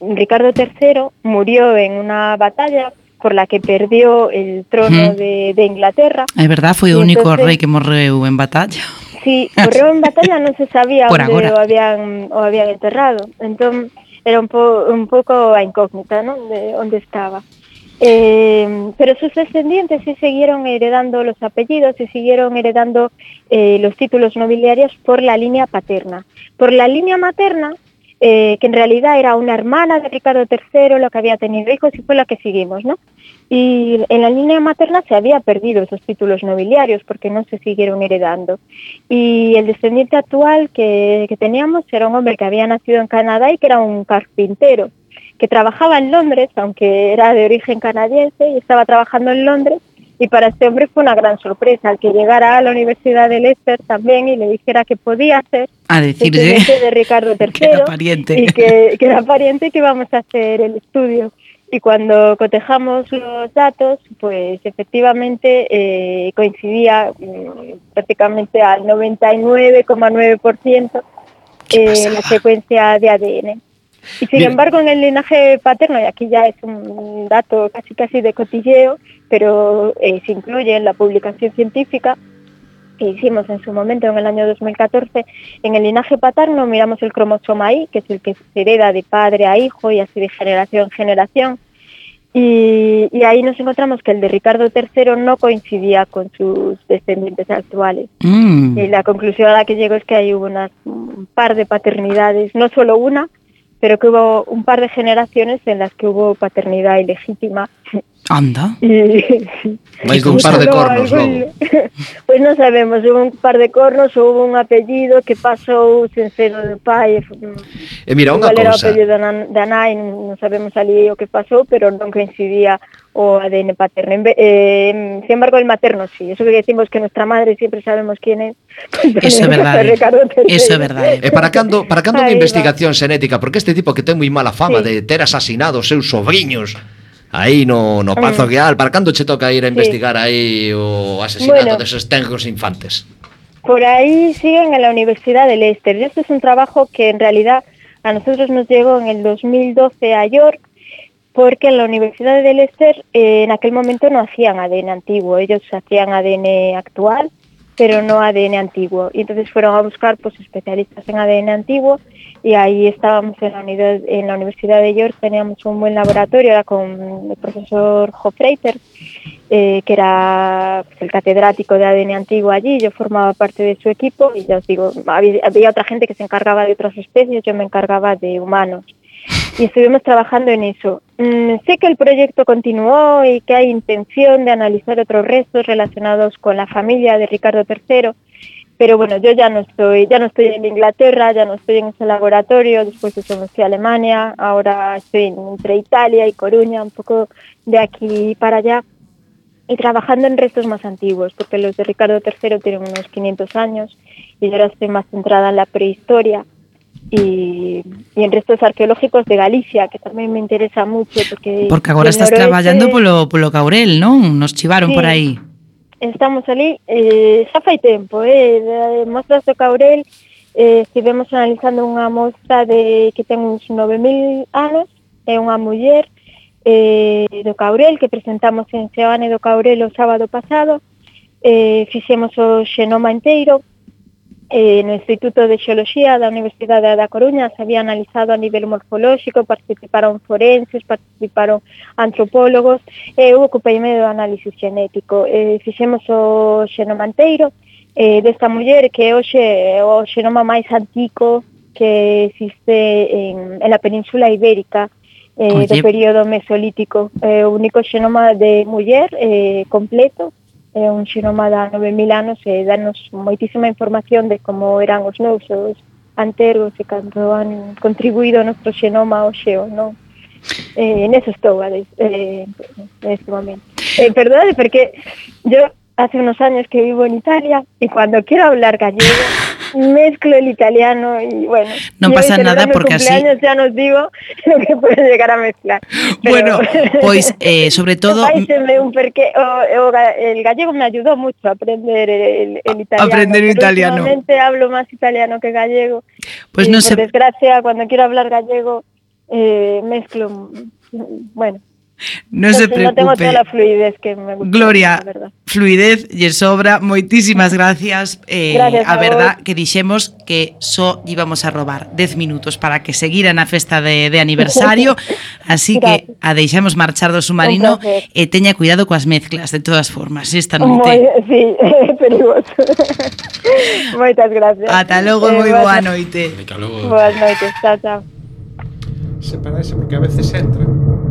Ricardo III murió en una batalla por la que perdió el trono Ujú. de, de Inglaterra, É verdad, foi o E único entonces- rei que morreu en batalla. Si morreu en batalla non se sabía [LAUGHS] Por onde agora. o habían, o habían enterrado. Entón, era un, po, un pouco a incógnita, non? De onde estaba. Eh, pero sus descendientes sí siguieron heredando los apellidos y siguieron heredando eh, los títulos nobiliarios por la línea paterna. Por la línea materna, eh, que en realidad era una hermana de Ricardo III, lo que había tenido hijos y fue la que seguimos, ¿no? Y en la línea materna se había perdido esos títulos nobiliarios porque no se siguieron heredando. Y el descendiente actual que, que teníamos era un hombre que había nacido en Canadá y que era un carpintero, que trabajaba en Londres, aunque era de origen canadiense, y estaba trabajando en Londres. Y para este hombre fue una gran sorpresa el que llegara a la Universidad de Leicester también y le dijera que podía ser A decirle de Ricardo III [LAUGHS] que era pariente. y que, que era pariente y que íbamos a hacer el estudio. Y cuando cotejamos los datos, pues efectivamente eh, coincidía mm, prácticamente al 99,9% eh, la secuencia de ADN. Y sin Bien. embargo, en el linaje paterno, y aquí ya es un dato casi casi de cotilleo, pero eh, se incluye en la publicación científica que hicimos en su momento en el año 2014, en el linaje paterno miramos el cromosoma Y, que es el que se hereda de padre a hijo y así de generación en generación. Y, y ahí nos encontramos que el de Ricardo III no coincidía con sus descendientes actuales. Mm. Y la conclusión a la que llego es que hay unas, un par de paternidades, no solo una, pero que hubo un par de generaciones en las que hubo paternidad ilegítima. Anda. [LAUGHS] Mais dun par de cornos logo. [LAUGHS] Pois non sabemos, hubo un par de cornos, hubo un apellido que pasou sen ser o do pai. E mira, unha cousa. Era o apellido da nai, non sabemos ali o que pasou, pero non coincidía o ADN paterno. Eh, sin embargo, el materno sí. Eso que decimos que nuestra madre siempre sabemos quién es. Eso é [LAUGHS] verdade. Eh. Eso é verdade. Eh. E para cando, para cando unha investigación xenética, porque este tipo que ten moi mala fama sí. de ter asasinado os seus sobrinhos, aí no, no Pazo. Guial, para cando che toca ir a Sí. investigar aí o asesinato Bueno. deses tenros infantes? Por ahí siguen en la Universidad de Leicester. Este es un trabajo que en realidad a nosotros nos llegó en el 2012 a York, porque en la Universidad de Leicester eh, en aquel momento no hacían ADN antiguo, ellos hacían ADN actual, pero no ADN antiguo. Y entonces fueron a buscar pues especialistas en ADN antiguo y ahí estábamos en la, unidad- en la Universidad de York, teníamos un buen laboratorio, era con el profesor Hofreiter, eh, que era pues, el catedrático de ADN antiguo allí, yo formaba parte de su equipo y ya os digo, había, había otra gente que se encargaba de otras especies, yo me encargaba de humanos. Y estuvimos trabajando en eso. Mm, sé que el proyecto continuó y que hay intención de analizar otros restos relacionados con la familia de Ricardo III, pero bueno, yo ya no estoy, ya no estoy en Inglaterra, ya no estoy en ese laboratorio, después de eso me fui a Alemania, ahora estoy entre Italia y Coruña, un poco de aquí para allá y trabajando en restos más antiguos, porque los de Ricardo III tienen unos 500 años y ahora estoy más centrada en la prehistoria y, y en restos arqueológicos de Galicia, que también me interesa mucho. Porque, porque agora estás noroeste, traballando polo, polo Caurel, non? Nos chivaron sí, por aí. Estamos ali, eh, xa fai tempo, eh, mostras do Caurel, eh, estivemos analizando unha mostra de que ten uns 9.000 anos, é unha muller eh, do Caurel, que presentamos en Seoane do Caurel o sábado pasado, eh, fixemos o xenoma inteiro, eh, no Instituto de Xeoloxía da Universidade da Coruña se había analizado a nivel morfolóxico, participaron forenses, participaron antropólogos, e eu ocupeime do análisis genético. Eh, fixemos o xenomanteiro eh, desta muller que hoxe é o xenoma máis antico que existe en, en la península ibérica, eh, Oye. do período mesolítico. É eh, o único xenoma de muller eh, completo é un xenoma da 9000 anos e danos moitísima información de como eran os nosos antergos e canto han contribuído ao noso xenoma hoxe ou non. Eh, en eso estou, vale, eh, neste momento. Eh, perdón, porque yo hace unos años que vivo en Italia y cuando quiero hablar gallego [LAUGHS] mezclo el italiano y bueno. Yo pasa nada porque así- ya nos digo [LAUGHS] lo que puedo llegar a mezclar. [LAUGHS] Bueno, pois eh, sobre todo Fáiseme un porque o, o ga- el gallego me ayudó mucho a aprender el, el italiano. Aprender italiano. Últimamente hablo más italiano que gallego. Pues y no por se- desgracia, cuando quiero hablar gallego, eh, mezclo. Bueno, No pues se preocupe. No tengo toda la fluidez que me gusta. Gloria, la fluidez y sobra. Moitísimas [LAUGHS] gracias. Eh, gracias a, a verdad vos. que dixemos que só so íbamos a robar 10 minutos para que seguiran na festa de, de aniversario. [LAUGHS] Así gracias. que a deixemos marchar do submarino e teña cuidado coas mezclas, de todas formas, esta noite. Moi, sí, [LAUGHS] perigoso. Moitas gracias. Ata logo, eh, moi boa noite. Boas noites, chao, chao. Separáise porque a veces entran.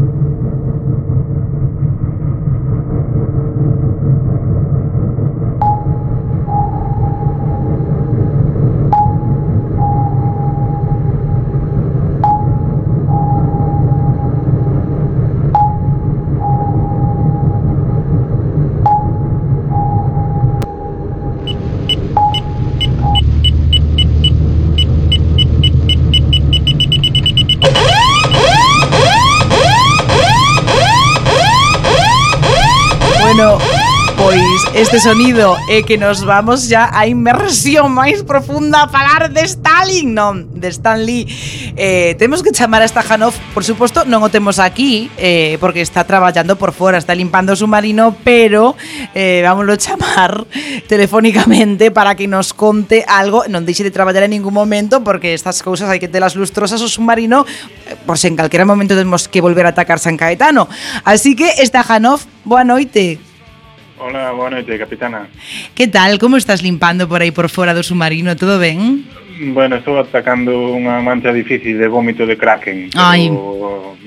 Este sonido é que nos vamos ya a inmersión máis profunda a falar de Stalin, non, de Stan Lee. Eh, que chamar a Stajanov, por suposto, non o temos aquí, eh, porque está traballando por fora, está limpando o submarino, pero eh, vámoslo chamar [LAUGHS] telefónicamente para que nos conte algo, non deixe de traballar en ningún momento, porque estas cousas hai que telas lustrosas o submarino, eh, por se en calquera momento temos que volver a atacar San Caetano. Así que, Stajanov, boa noite. Hola, boa noite, capitana. Que tal? Como estás limpando por aí por fora do submarino? Todo ben? Bueno, estou atacando unha mancha difícil de vómito de Kraken, pero Ai.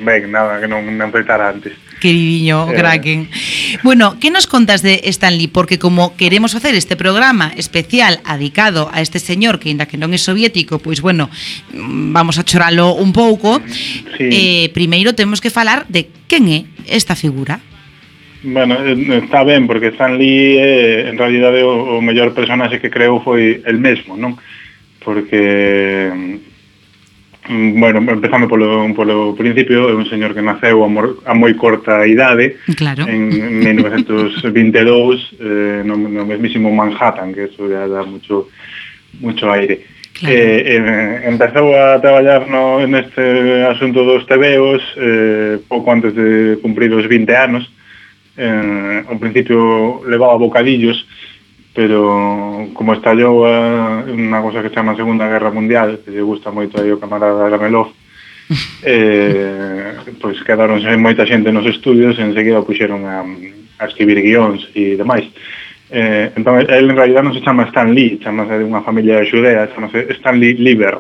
ben, nada, que non me enfrentara antes. Queridiño, Eh. Kraken. Bueno, que nos contas de Stanley? Porque como queremos facer este programa especial adicado a este señor que ainda que non é soviético, pois bueno, vamos a choralo un pouco. Sí. Eh, primeiro temos que falar de quen é esta figura. Bueno, eh, está ben, porque Stan Lee é, en realidade o, o mellor personaxe que creou foi el mesmo, non? Porque mm, Bueno, empezando polo, polo principio, é un señor que naceu a, mor, a moi corta idade, claro. en 1922, eh, no, no mesmísimo Manhattan, que eso ya dá mucho, mucho aire. Claro. Eh, eh, empezou a traballar no, neste asunto dos tebeos eh, pouco antes de cumprir os 20 anos, eh, ao principio levaba bocadillos, pero como estallou a, unha cosa que se chama Segunda Guerra Mundial, que lle gusta moito aí o camarada Ramelov, [LAUGHS] eh, pois quedaronse moita xente nos estudios e enseguida puxeron a, a escribir guións e demais. Eh, entón, el en realidad non se chama Stan Lee, chamase de unha familia xudea, chamase Stan Lee Lieber.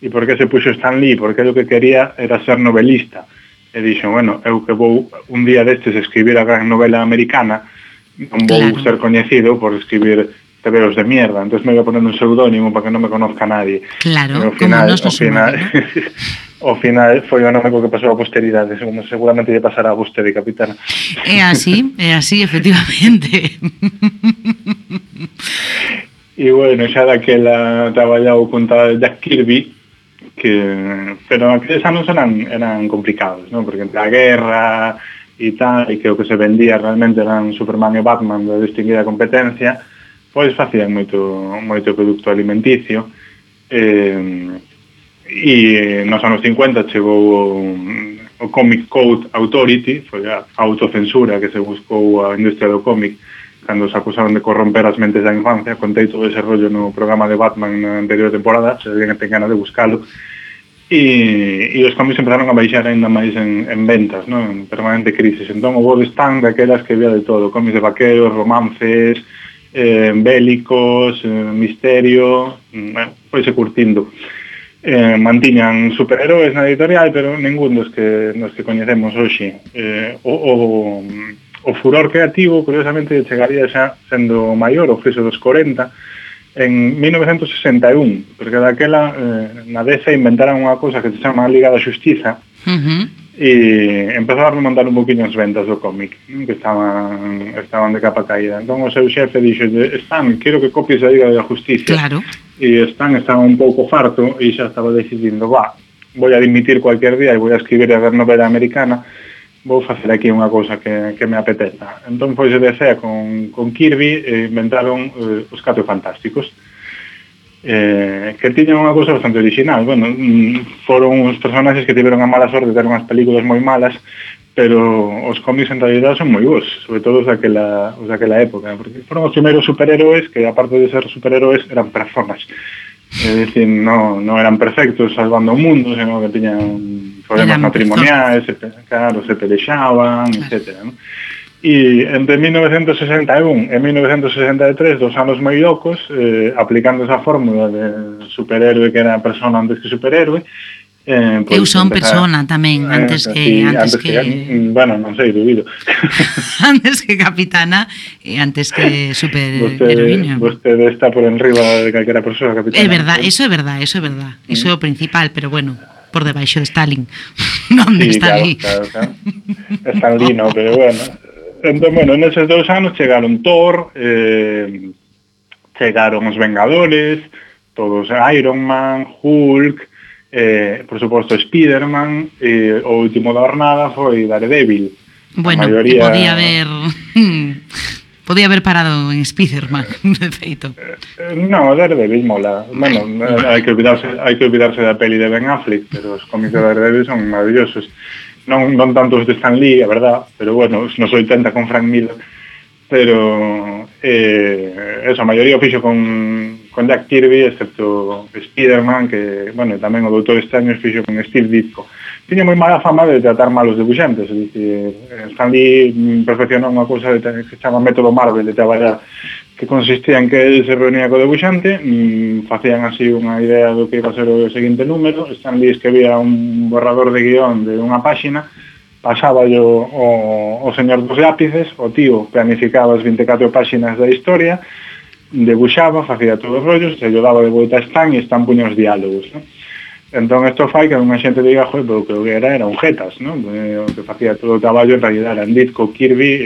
E por que se puxo Stan Lee? Porque o que quería era ser novelista e dixo, bueno, eu que vou un día destes escribir a gran novela americana, non vou claro. ser coñecido por escribir tebeos de mierda, entonces me voy a poner un seudónimo para que non me conozca nadie. Claro, Pero ao final, nos nos ao final, [LAUGHS] ao final foi o nome que pasou a posteridade, segundo seguramente lle pasará a vostede, capitana. É así, é así, efectivamente. [LAUGHS] e bueno, xa daquela traballado con tal Jack Kirby, que pero aqueles anos eran eran complicados, non? Porque entre a guerra e tal, e que o que se vendía realmente eran Superman e Batman da distinguida competencia, pois facían moito moito produto alimenticio. Eh, e nos anos 50 chegou o, o Comic Code Authority, foi a autocensura que se buscou a industria do cómic cando se acusaron de corromper as mentes da infancia, contei todo ese rollo no programa de Batman na anterior temporada, se alguén ten ganas de buscalo, e, e os cómics empezaron a baixar ainda máis en, en ventas, non? en permanente crisis. Entón, o Bob Stan daquelas que había de todo, cómics de vaqueros, romances, eh, bélicos, eh, misterio, mm, bueno, pois se curtindo. Eh, mantiñan superheróis na editorial, pero ningún dos que, nos que coñecemos hoxe. Eh, o, o o furor creativo curiosamente chegaría xa sendo maior o friso dos 40 en 1961 porque daquela eh, na DC inventaron unha cousa que se chama Liga da Xustiza uh -huh. e empezaron a montar un poquinho as ventas do cómic que estaban estaban de capa caída entón o seu xefe dixo eh, Stan, quero que copies a Liga da Justicia claro. e Stan estaba un pouco farto e xa estaba decidindo va, voy a dimitir cualquier día e voy a escribir a ver novela americana vou facer aquí unha cousa que, que me apeteza. Entón foi de sea con, con Kirby e inventaron eh, os Catro Fantásticos. Eh, que tiñan unha cousa bastante original. Bueno, mm, foron uns personaxes que tiveron a mala sorte de ter unhas películas moi malas, pero os cómics en realidad son moi bons, sobre todo os daquela, os daquela época, porque foron os primeiros superhéroes que, aparte de ser superhéroes, eran personas. É dicir, non, non eran perfectos salvando o mundo, senón que tiñan problemas matrimoniais, se, claro, se pelexaban, claro. etc. ¿no? E entre 1961 e 1963, dos anos moi locos, eh, aplicando esa fórmula de superhéroe que era persona antes que superhéroe, Eh, pues, eu son empezar, persona tamén eh, antes eh, que sí, antes, antes que, que mm, bueno, non sei, dubido. [LAUGHS] antes que capitana e antes que super Vostede, vostede está por enriba de calquera persoa capitana. É verdad, eso é verdad, eso é verdad. Eso é o principal, pero bueno por debaixo de Stalin. [LAUGHS] non sí, está claro, claro, claro. Stan Lee, no, [LAUGHS] pero bueno. Entón, bueno, neses dous anos chegaron Thor, eh, chegaron os Vengadores, todos Iron Man, Hulk, eh, por suposto Spiderman, e eh, o último da jornada foi Daredevil. Bueno, a maioría... podía haber [LAUGHS] Podía haber parado en Spiderman, [LAUGHS] de feito. Eh, eh, no, Daredevil mola. Bueno, eh, hai que olvidarse, hai que olvidarse da peli de Ben Affleck, pero os cómics de Daredevil son maravillosos. Non, non tanto os de Stan Lee, a verdad, pero bueno, os nos 80 con Frank Miller. Pero eh, eso, a maioría o fixo con con Jack Kirby, excepto Spider-Man, que, bueno, tamén o Doutor Estranho fixo con Steve Ditko. Tiña moi mala fama de tratar mal os debuxantes, é dicir, Stan Lee perfeccionou unha cousa de, que se chama método Marvel de traballar que consistía en que ele se reunía co debuxante, mmm, facían así unha idea do que iba a ser o seguinte número, Stan Lee escribía un borrador de guión de unha páxina, pasaba yo o, o señor dos lápices, o tío planificaba as 24 páxinas da historia, debuxaba, facía todos os rollos, se lle daba de volta a Stan e Stan puña os diálogos, ¿no? Entón, isto fai que unha xente diga, joder, pero creo que era, era un jetas, ¿no? eh, O que facía todo o traballo en realidad era Ditko, Kirby, eh,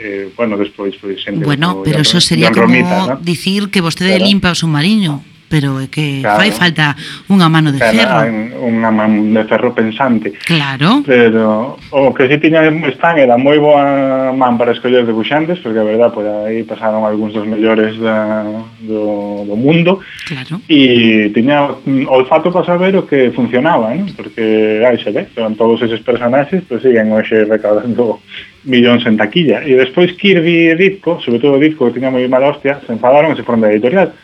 eh, bueno, despois, foi xente... Bueno, pero eso sería como Romita, ¿no? dicir que vostede claro. limpa o submarino pero é que claro. fai falta unha mano de ferro. Unha mano de ferro pensante. Claro. Pero o que si tiña Stan era moi boa man para escoller debuxantes, porque a verdad por aí pasaron algúns dos mellores da, do, do mundo. Claro. E tiña olfato para saber o que funcionaba, ¿no? porque aí se ve, son todos esos personaxes pues, siguen hoxe recaudando millóns en taquilla. E despois Kirby e Ditko, sobre todo Ditko, que tiña moi mala hostia, se enfadaron e se foron da editorial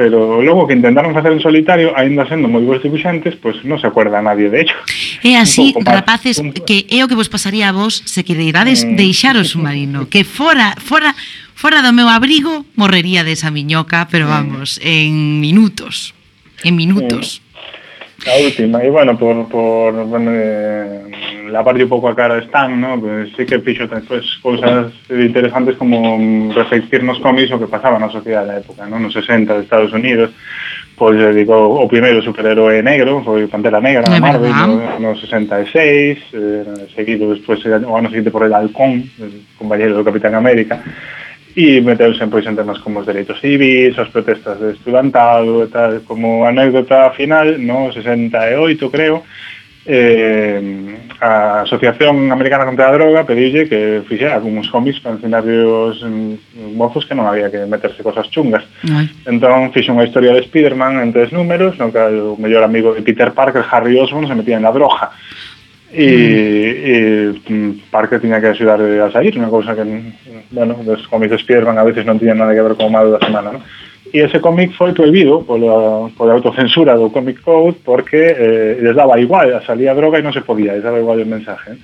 pero logo que intentaron facer en solitario, aínda sendo moi bons dibuixantes, pois non se acuerda nadie de ello. É así, rapaces, un... que é o que vos pasaría a vos se quereirades mm. deixar o submarino, que fora fora fora do meu abrigo morrería desa miñoca, pero mm. vamos, mm. en minutos, en minutos. Mm. A última, e bueno, por, por bueno, eh, lavarlle un pouco a cara de Stan, ¿no? Pues, sí que fixo pues, cousas interesantes como reflectir nos cómics o que pasaba na sociedade da época, ¿no? nos 60 de Estados Unidos, pois pues, digo, o primeiro superhéroe negro foi Pantera Negra na Marvel no, no 66, eh, seguido despois o ano seguinte por el Halcón, compañero do Capitán América, e meteuse pois, en temas como os dereitos civis, as protestas de estudantado e tal, como anécdota final, no 68, creo, eh, a Asociación Americana contra a Droga pediulle que fixera algúns cómics para ensinarlle os mm, mozos que non había que meterse cosas chungas. Ay. Entón fixe unha historia de Spiderman en tres números, no que o mellor amigo de Peter Parker, Harry Osborn, se metía en la droga e, mm. e mm, Parker tiña que axudar a sair, unha cousa que, bueno, dos cómics de Spiderman a veces non tiñan nada que ver con o malo da semana, non? E ese cómic foi prohibido pola, pola autocensura do Comic Code porque eh, les daba igual, salía droga e non se podía, les daba igual o mensaje.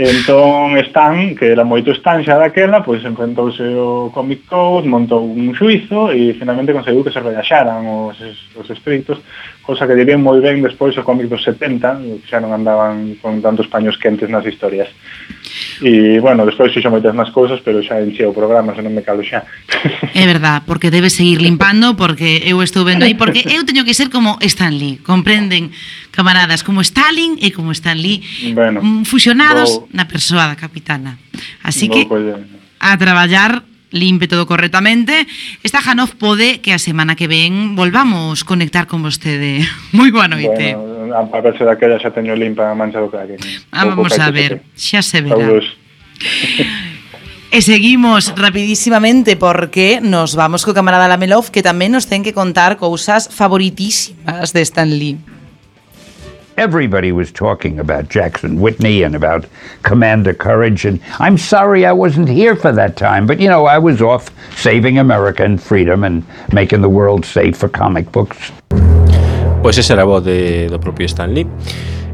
Entón, Stan, que era moito Stan xa daquela, pois enfrentouse o Comic Code, montou un xuizo e finalmente conseguiu que se relaxaran os, os estritos cosa que dirían moi ben despois o cómic dos 70, que xa non andaban con tantos paños quentes nas historias. E, bueno, despois fixo moitas máis cousas, pero xa encheu o programa, xa non me calo xa. É verdad, porque debe seguir limpando, porque eu estou vendo aí, porque eu teño que ser como Stan Lee, comprenden, camaradas, como Stalin e como Stan Lee, bueno, mm, fusionados vou, na persoa da capitana. Así que, a traballar limpe todo correctamente. Esta Janoz pode que a semana que ven volvamos conectar con vostede. [LAUGHS] Moi boa noite. Bueno, a, a verse daquela xa teño limpa a mancha do crack. ah, vamos a ver, xa se verá. [LAUGHS] E seguimos rapidísimamente porque nos vamos co camarada Lamelov que tamén nos ten que contar cousas favoritísimas de Stan Lee. Everybody was talking about Jackson Whitney and about Commander Courage, and I'm sorry I wasn't here for that time, but you know, I was off saving America and freedom and making the world safe for comic books. Pois esa era voz de, do propio Stan Lee.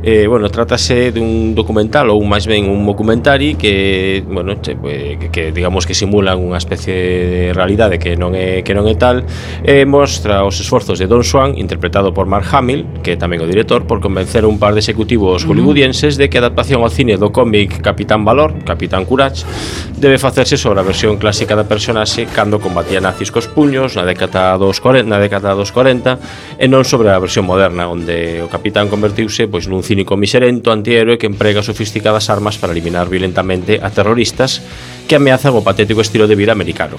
Eh, bueno, trátase dun documental ou máis ben un documentari que, bueno, che, que, que digamos que simulan unha especie de realidade que non é que non é tal, e eh, mostra os esforzos de Don Swan, interpretado por Mark Hamill, que é tamén o director, por convencer a un par de executivos hollywoodienses de que a adaptación ao cine do cómic Capitán Valor, Capitán Courage, debe facerse sobre a versión clásica da personaxe cando combatía nazis cos puños na década dos 40, na década dos 40 e non sobre a versión moderna onde o capitán convertiuse pois nun cínico miserento antihéroe que emprega sofisticadas armas para eliminar violentamente a terroristas que ameazan o patético estilo de vida americano.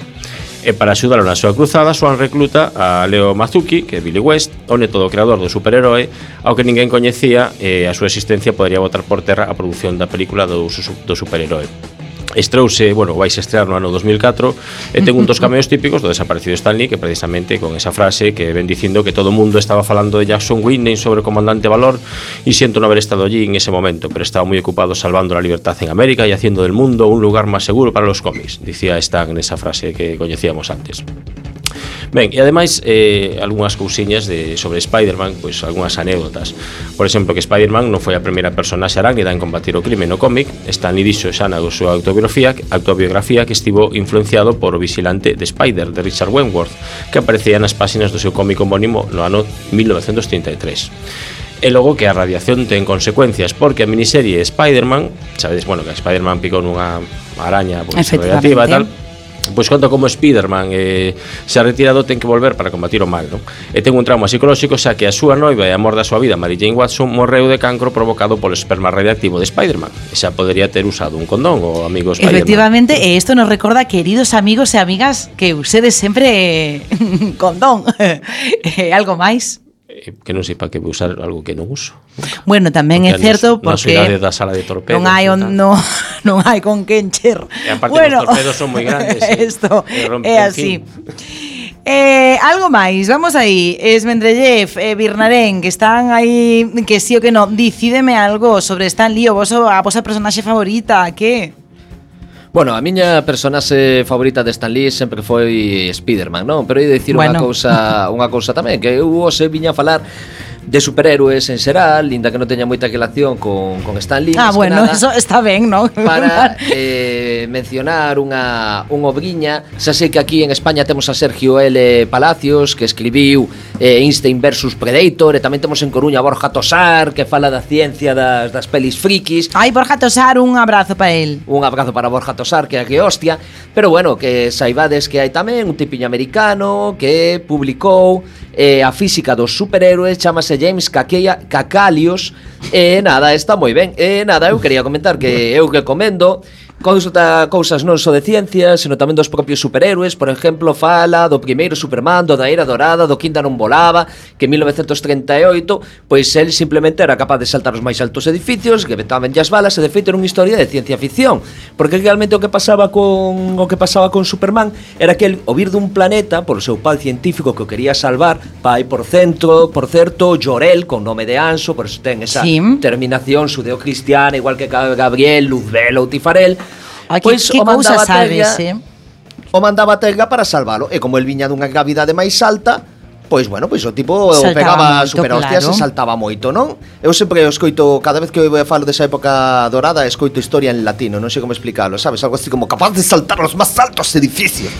E para axudalo na súa cruzada, Swan recluta a Leo Mazuki, que é Billy West, o neto do creador do superheroe, ao que ninguén coñecía e a súa existencia podría botar por terra a produción da película do, do superheroe. Estreouse, bueno, vais a estrear no ano 2004 e ten un dos cameos típicos do desaparecido Stan Lee que precisamente con esa frase que ven dicindo que todo o mundo estaba falando de Jackson Whitney sobre o comandante Valor e siento no haber estado allí en ese momento, pero estaba moi ocupado salvando la libertad en América e haciendo del mundo un lugar máis seguro para los cómics, dicía Stan nesa frase que coñecíamos antes. Ben, e ademais eh, algunhas cousiñas de, sobre Spider-Man, pois algunhas anécdotas. Por exemplo, que Spider-Man non foi a primeira personaxe arácnida en combatir o crime no cómic, Stanley dixo xa na súa autobiografía, autobiografía que estivo influenciado por o vigilante de Spider, de Richard Wentworth, que aparecía nas páxinas do seu cómic homónimo no ano 1933 e logo que a radiación ten consecuencias porque a miniserie Spider-Man, sabedes, bueno, que Spider-Man picou nunha araña pois, radiativa e tal, pois conta como Spiderman eh, se ha retirado ten que volver para combatir o mal non? e ten un trauma psicolóxico xa que a súa noiva e amor da súa vida Mary Jane Watson morreu de cancro provocado polo esperma radiactivo de Spiderman. E xa podería ter usado un condón o amigo Spiderman. Efectivamente, e isto nos recorda queridos amigos e amigas que usedes sempre eh, [LAUGHS] condón. [LAUGHS] Algo máis que non sei para que vou usar algo que non uso. Bueno, tamén é certo nos, porque na cidade da sala de torpedos non hai on, no, [LAUGHS] non hai con que encher. E aparte bueno, os torpedos son moi [LAUGHS] grandes. Isto é así. Eh, algo máis, vamos aí Esmendrellev, eh, Birnarén Que están aí, que sí o que non Dicídeme algo sobre Stan Lee O vosso, a vosa personaxe favorita Que? Bueno, a miña personaxe favorita de Stan Lee sempre foi Spiderman, non? Pero hai de dicir bueno. unha cousa, unha cousa tamén, que eu hoxe viña a falar de superhéroes en xeral, linda que non teña moita relación con, con Stan Lee. Ah, bueno, nada, eso está ben, non? Para [LAUGHS] eh, mencionar unha, unha obriña, xa sei que aquí en España temos a Sergio L. Palacios, que escribiu eh, Einstein versus Predator, e tamén temos en Coruña Borja Tosar, que fala da ciencia das, das pelis frikis. Ai, Borja Tosar, un abrazo para él. Un abrazo para Borja Tosar, que é que hostia. Pero bueno, que saibades que hai tamén un tipiño americano que publicou eh, a física dos superhéroes chamase James Cakeia, Cacalios e nada, está moi ben. E eh, nada, eu quería comentar que eu que comendo conta cousas non só de ciencia, senón tamén dos propios superhéroes, por exemplo, fala do primeiro Superman, do da Era Dorada, do Quinta non volaba, que en 1938, pois el simplemente era capaz de saltar os máis altos edificios, que vetaban as balas, e de feito era unha historia de ciencia ficción, porque realmente o que pasaba con o que pasaba con Superman era que el o vir dun planeta por o seu pai científico que o quería salvar, pai por centro, por certo, Llorel con nome de Anso, por eso ten esa sí. terminación sudeocristiana, igual que Gabriel, Luzbel ou Tifarel, Ay, que, pois que o cousa sabes, eh? O mandaba a telga para salvalo. E como el viña dunha gravidade máis alta, pois bueno, pois o tipo saltaba pegaba moito, super hostias claro. e saltaba moito, non? Eu sempre escoito, cada vez que eu falo desa época dorada, escoito historia en latino, non sei como explicarlo, sabes? Algo así como capaz de saltar os máis altos edificios.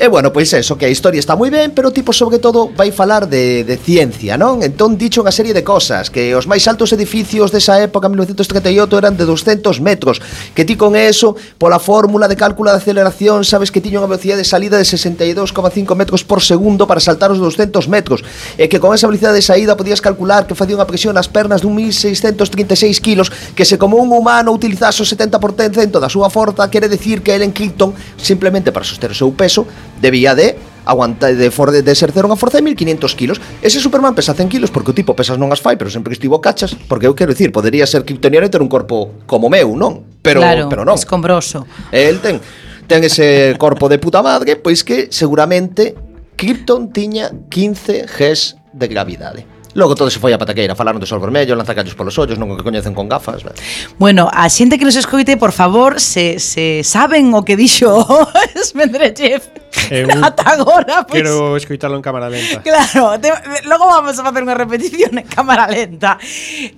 E bueno, pois eso, que a historia está moi ben, pero tipo sobre todo vai falar de, de ciencia, non? Entón dicho unha serie de cosas, que os máis altos edificios desa época, 1938, eran de 200 metros, que ti con eso, pola fórmula de cálculo de aceleración, sabes que tiña unha velocidade de salida de 62,5 metros por segundo para saltar os 200 metros, e que con esa velocidade de saída podías calcular que facía unha presión nas pernas dun 1636 kilos, que se como un humano utilizase o 70% da súa forza, quere decir que Ellen Clinton, simplemente para soster o seu peso, debía de aguantar de, for, de, de exercer unha forza de 1500 kilos. Ese Superman pesa 100 kilos porque o tipo pesas non as fai, pero sempre que estivo cachas, porque eu quero dicir, podería ser kryptoniano e ter un corpo como meu, non? Pero, claro, pero non. escombroso. El ten, ten ese corpo de puta madre, pois que seguramente Krypton tiña 15 Gs de gravidade. Logo todo se foi a pataqueira, falaron de sol vermello, lanzacallos polos ollos, non o que coñecen con gafas. Ben. Bueno, a xente que nos escoite, por favor, se, se saben o que dixo [LAUGHS] Smendrechev Eu [LAUGHS] ata agora, pois... Quero escoitalo en cámara lenta. Claro, te, logo vamos a facer unha repetición en cámara lenta.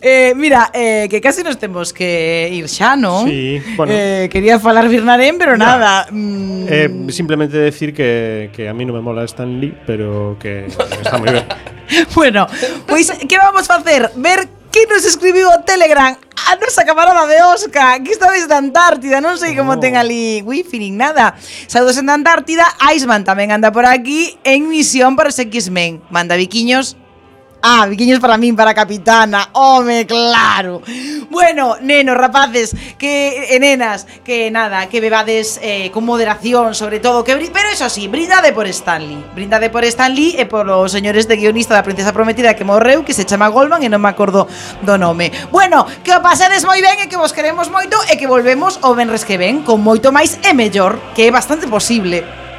Eh, mira, eh, que casi nos temos que ir xa, non? Sí, bueno. Eh, quería falar Birnarén, pero nada. Mm, Eh, simplemente decir que, que a mí non me mola Stan Lee, pero que está moi ben. [LAUGHS] Bueno, pois que vamos facer? Ver que nos escribiu o Telegram ah, a nosa camarada de Oscar, que está desde Antártida, non sei como oh. ten ali wifi nin nada. Saludos en Antártida, Iceman tamén anda por aquí en misión para os X-Men. Manda biquiños Ah, biquiños para min, para a capitana. Home, claro. Bueno, nenos, rapaces que e nenas, que nada Que bebades eh, con moderación, sobre todo que Pero eso sí, brindade por Stanley. Brindade por Stanley e polos señores de guionista da Princesa Prometida que morreu Que se chama Goldman e non me acordo do nome. Bueno, que o pasades moi ben e que vos queremos moito E que volvemos o venres que ven con moito máis e mellor Que é bastante posible.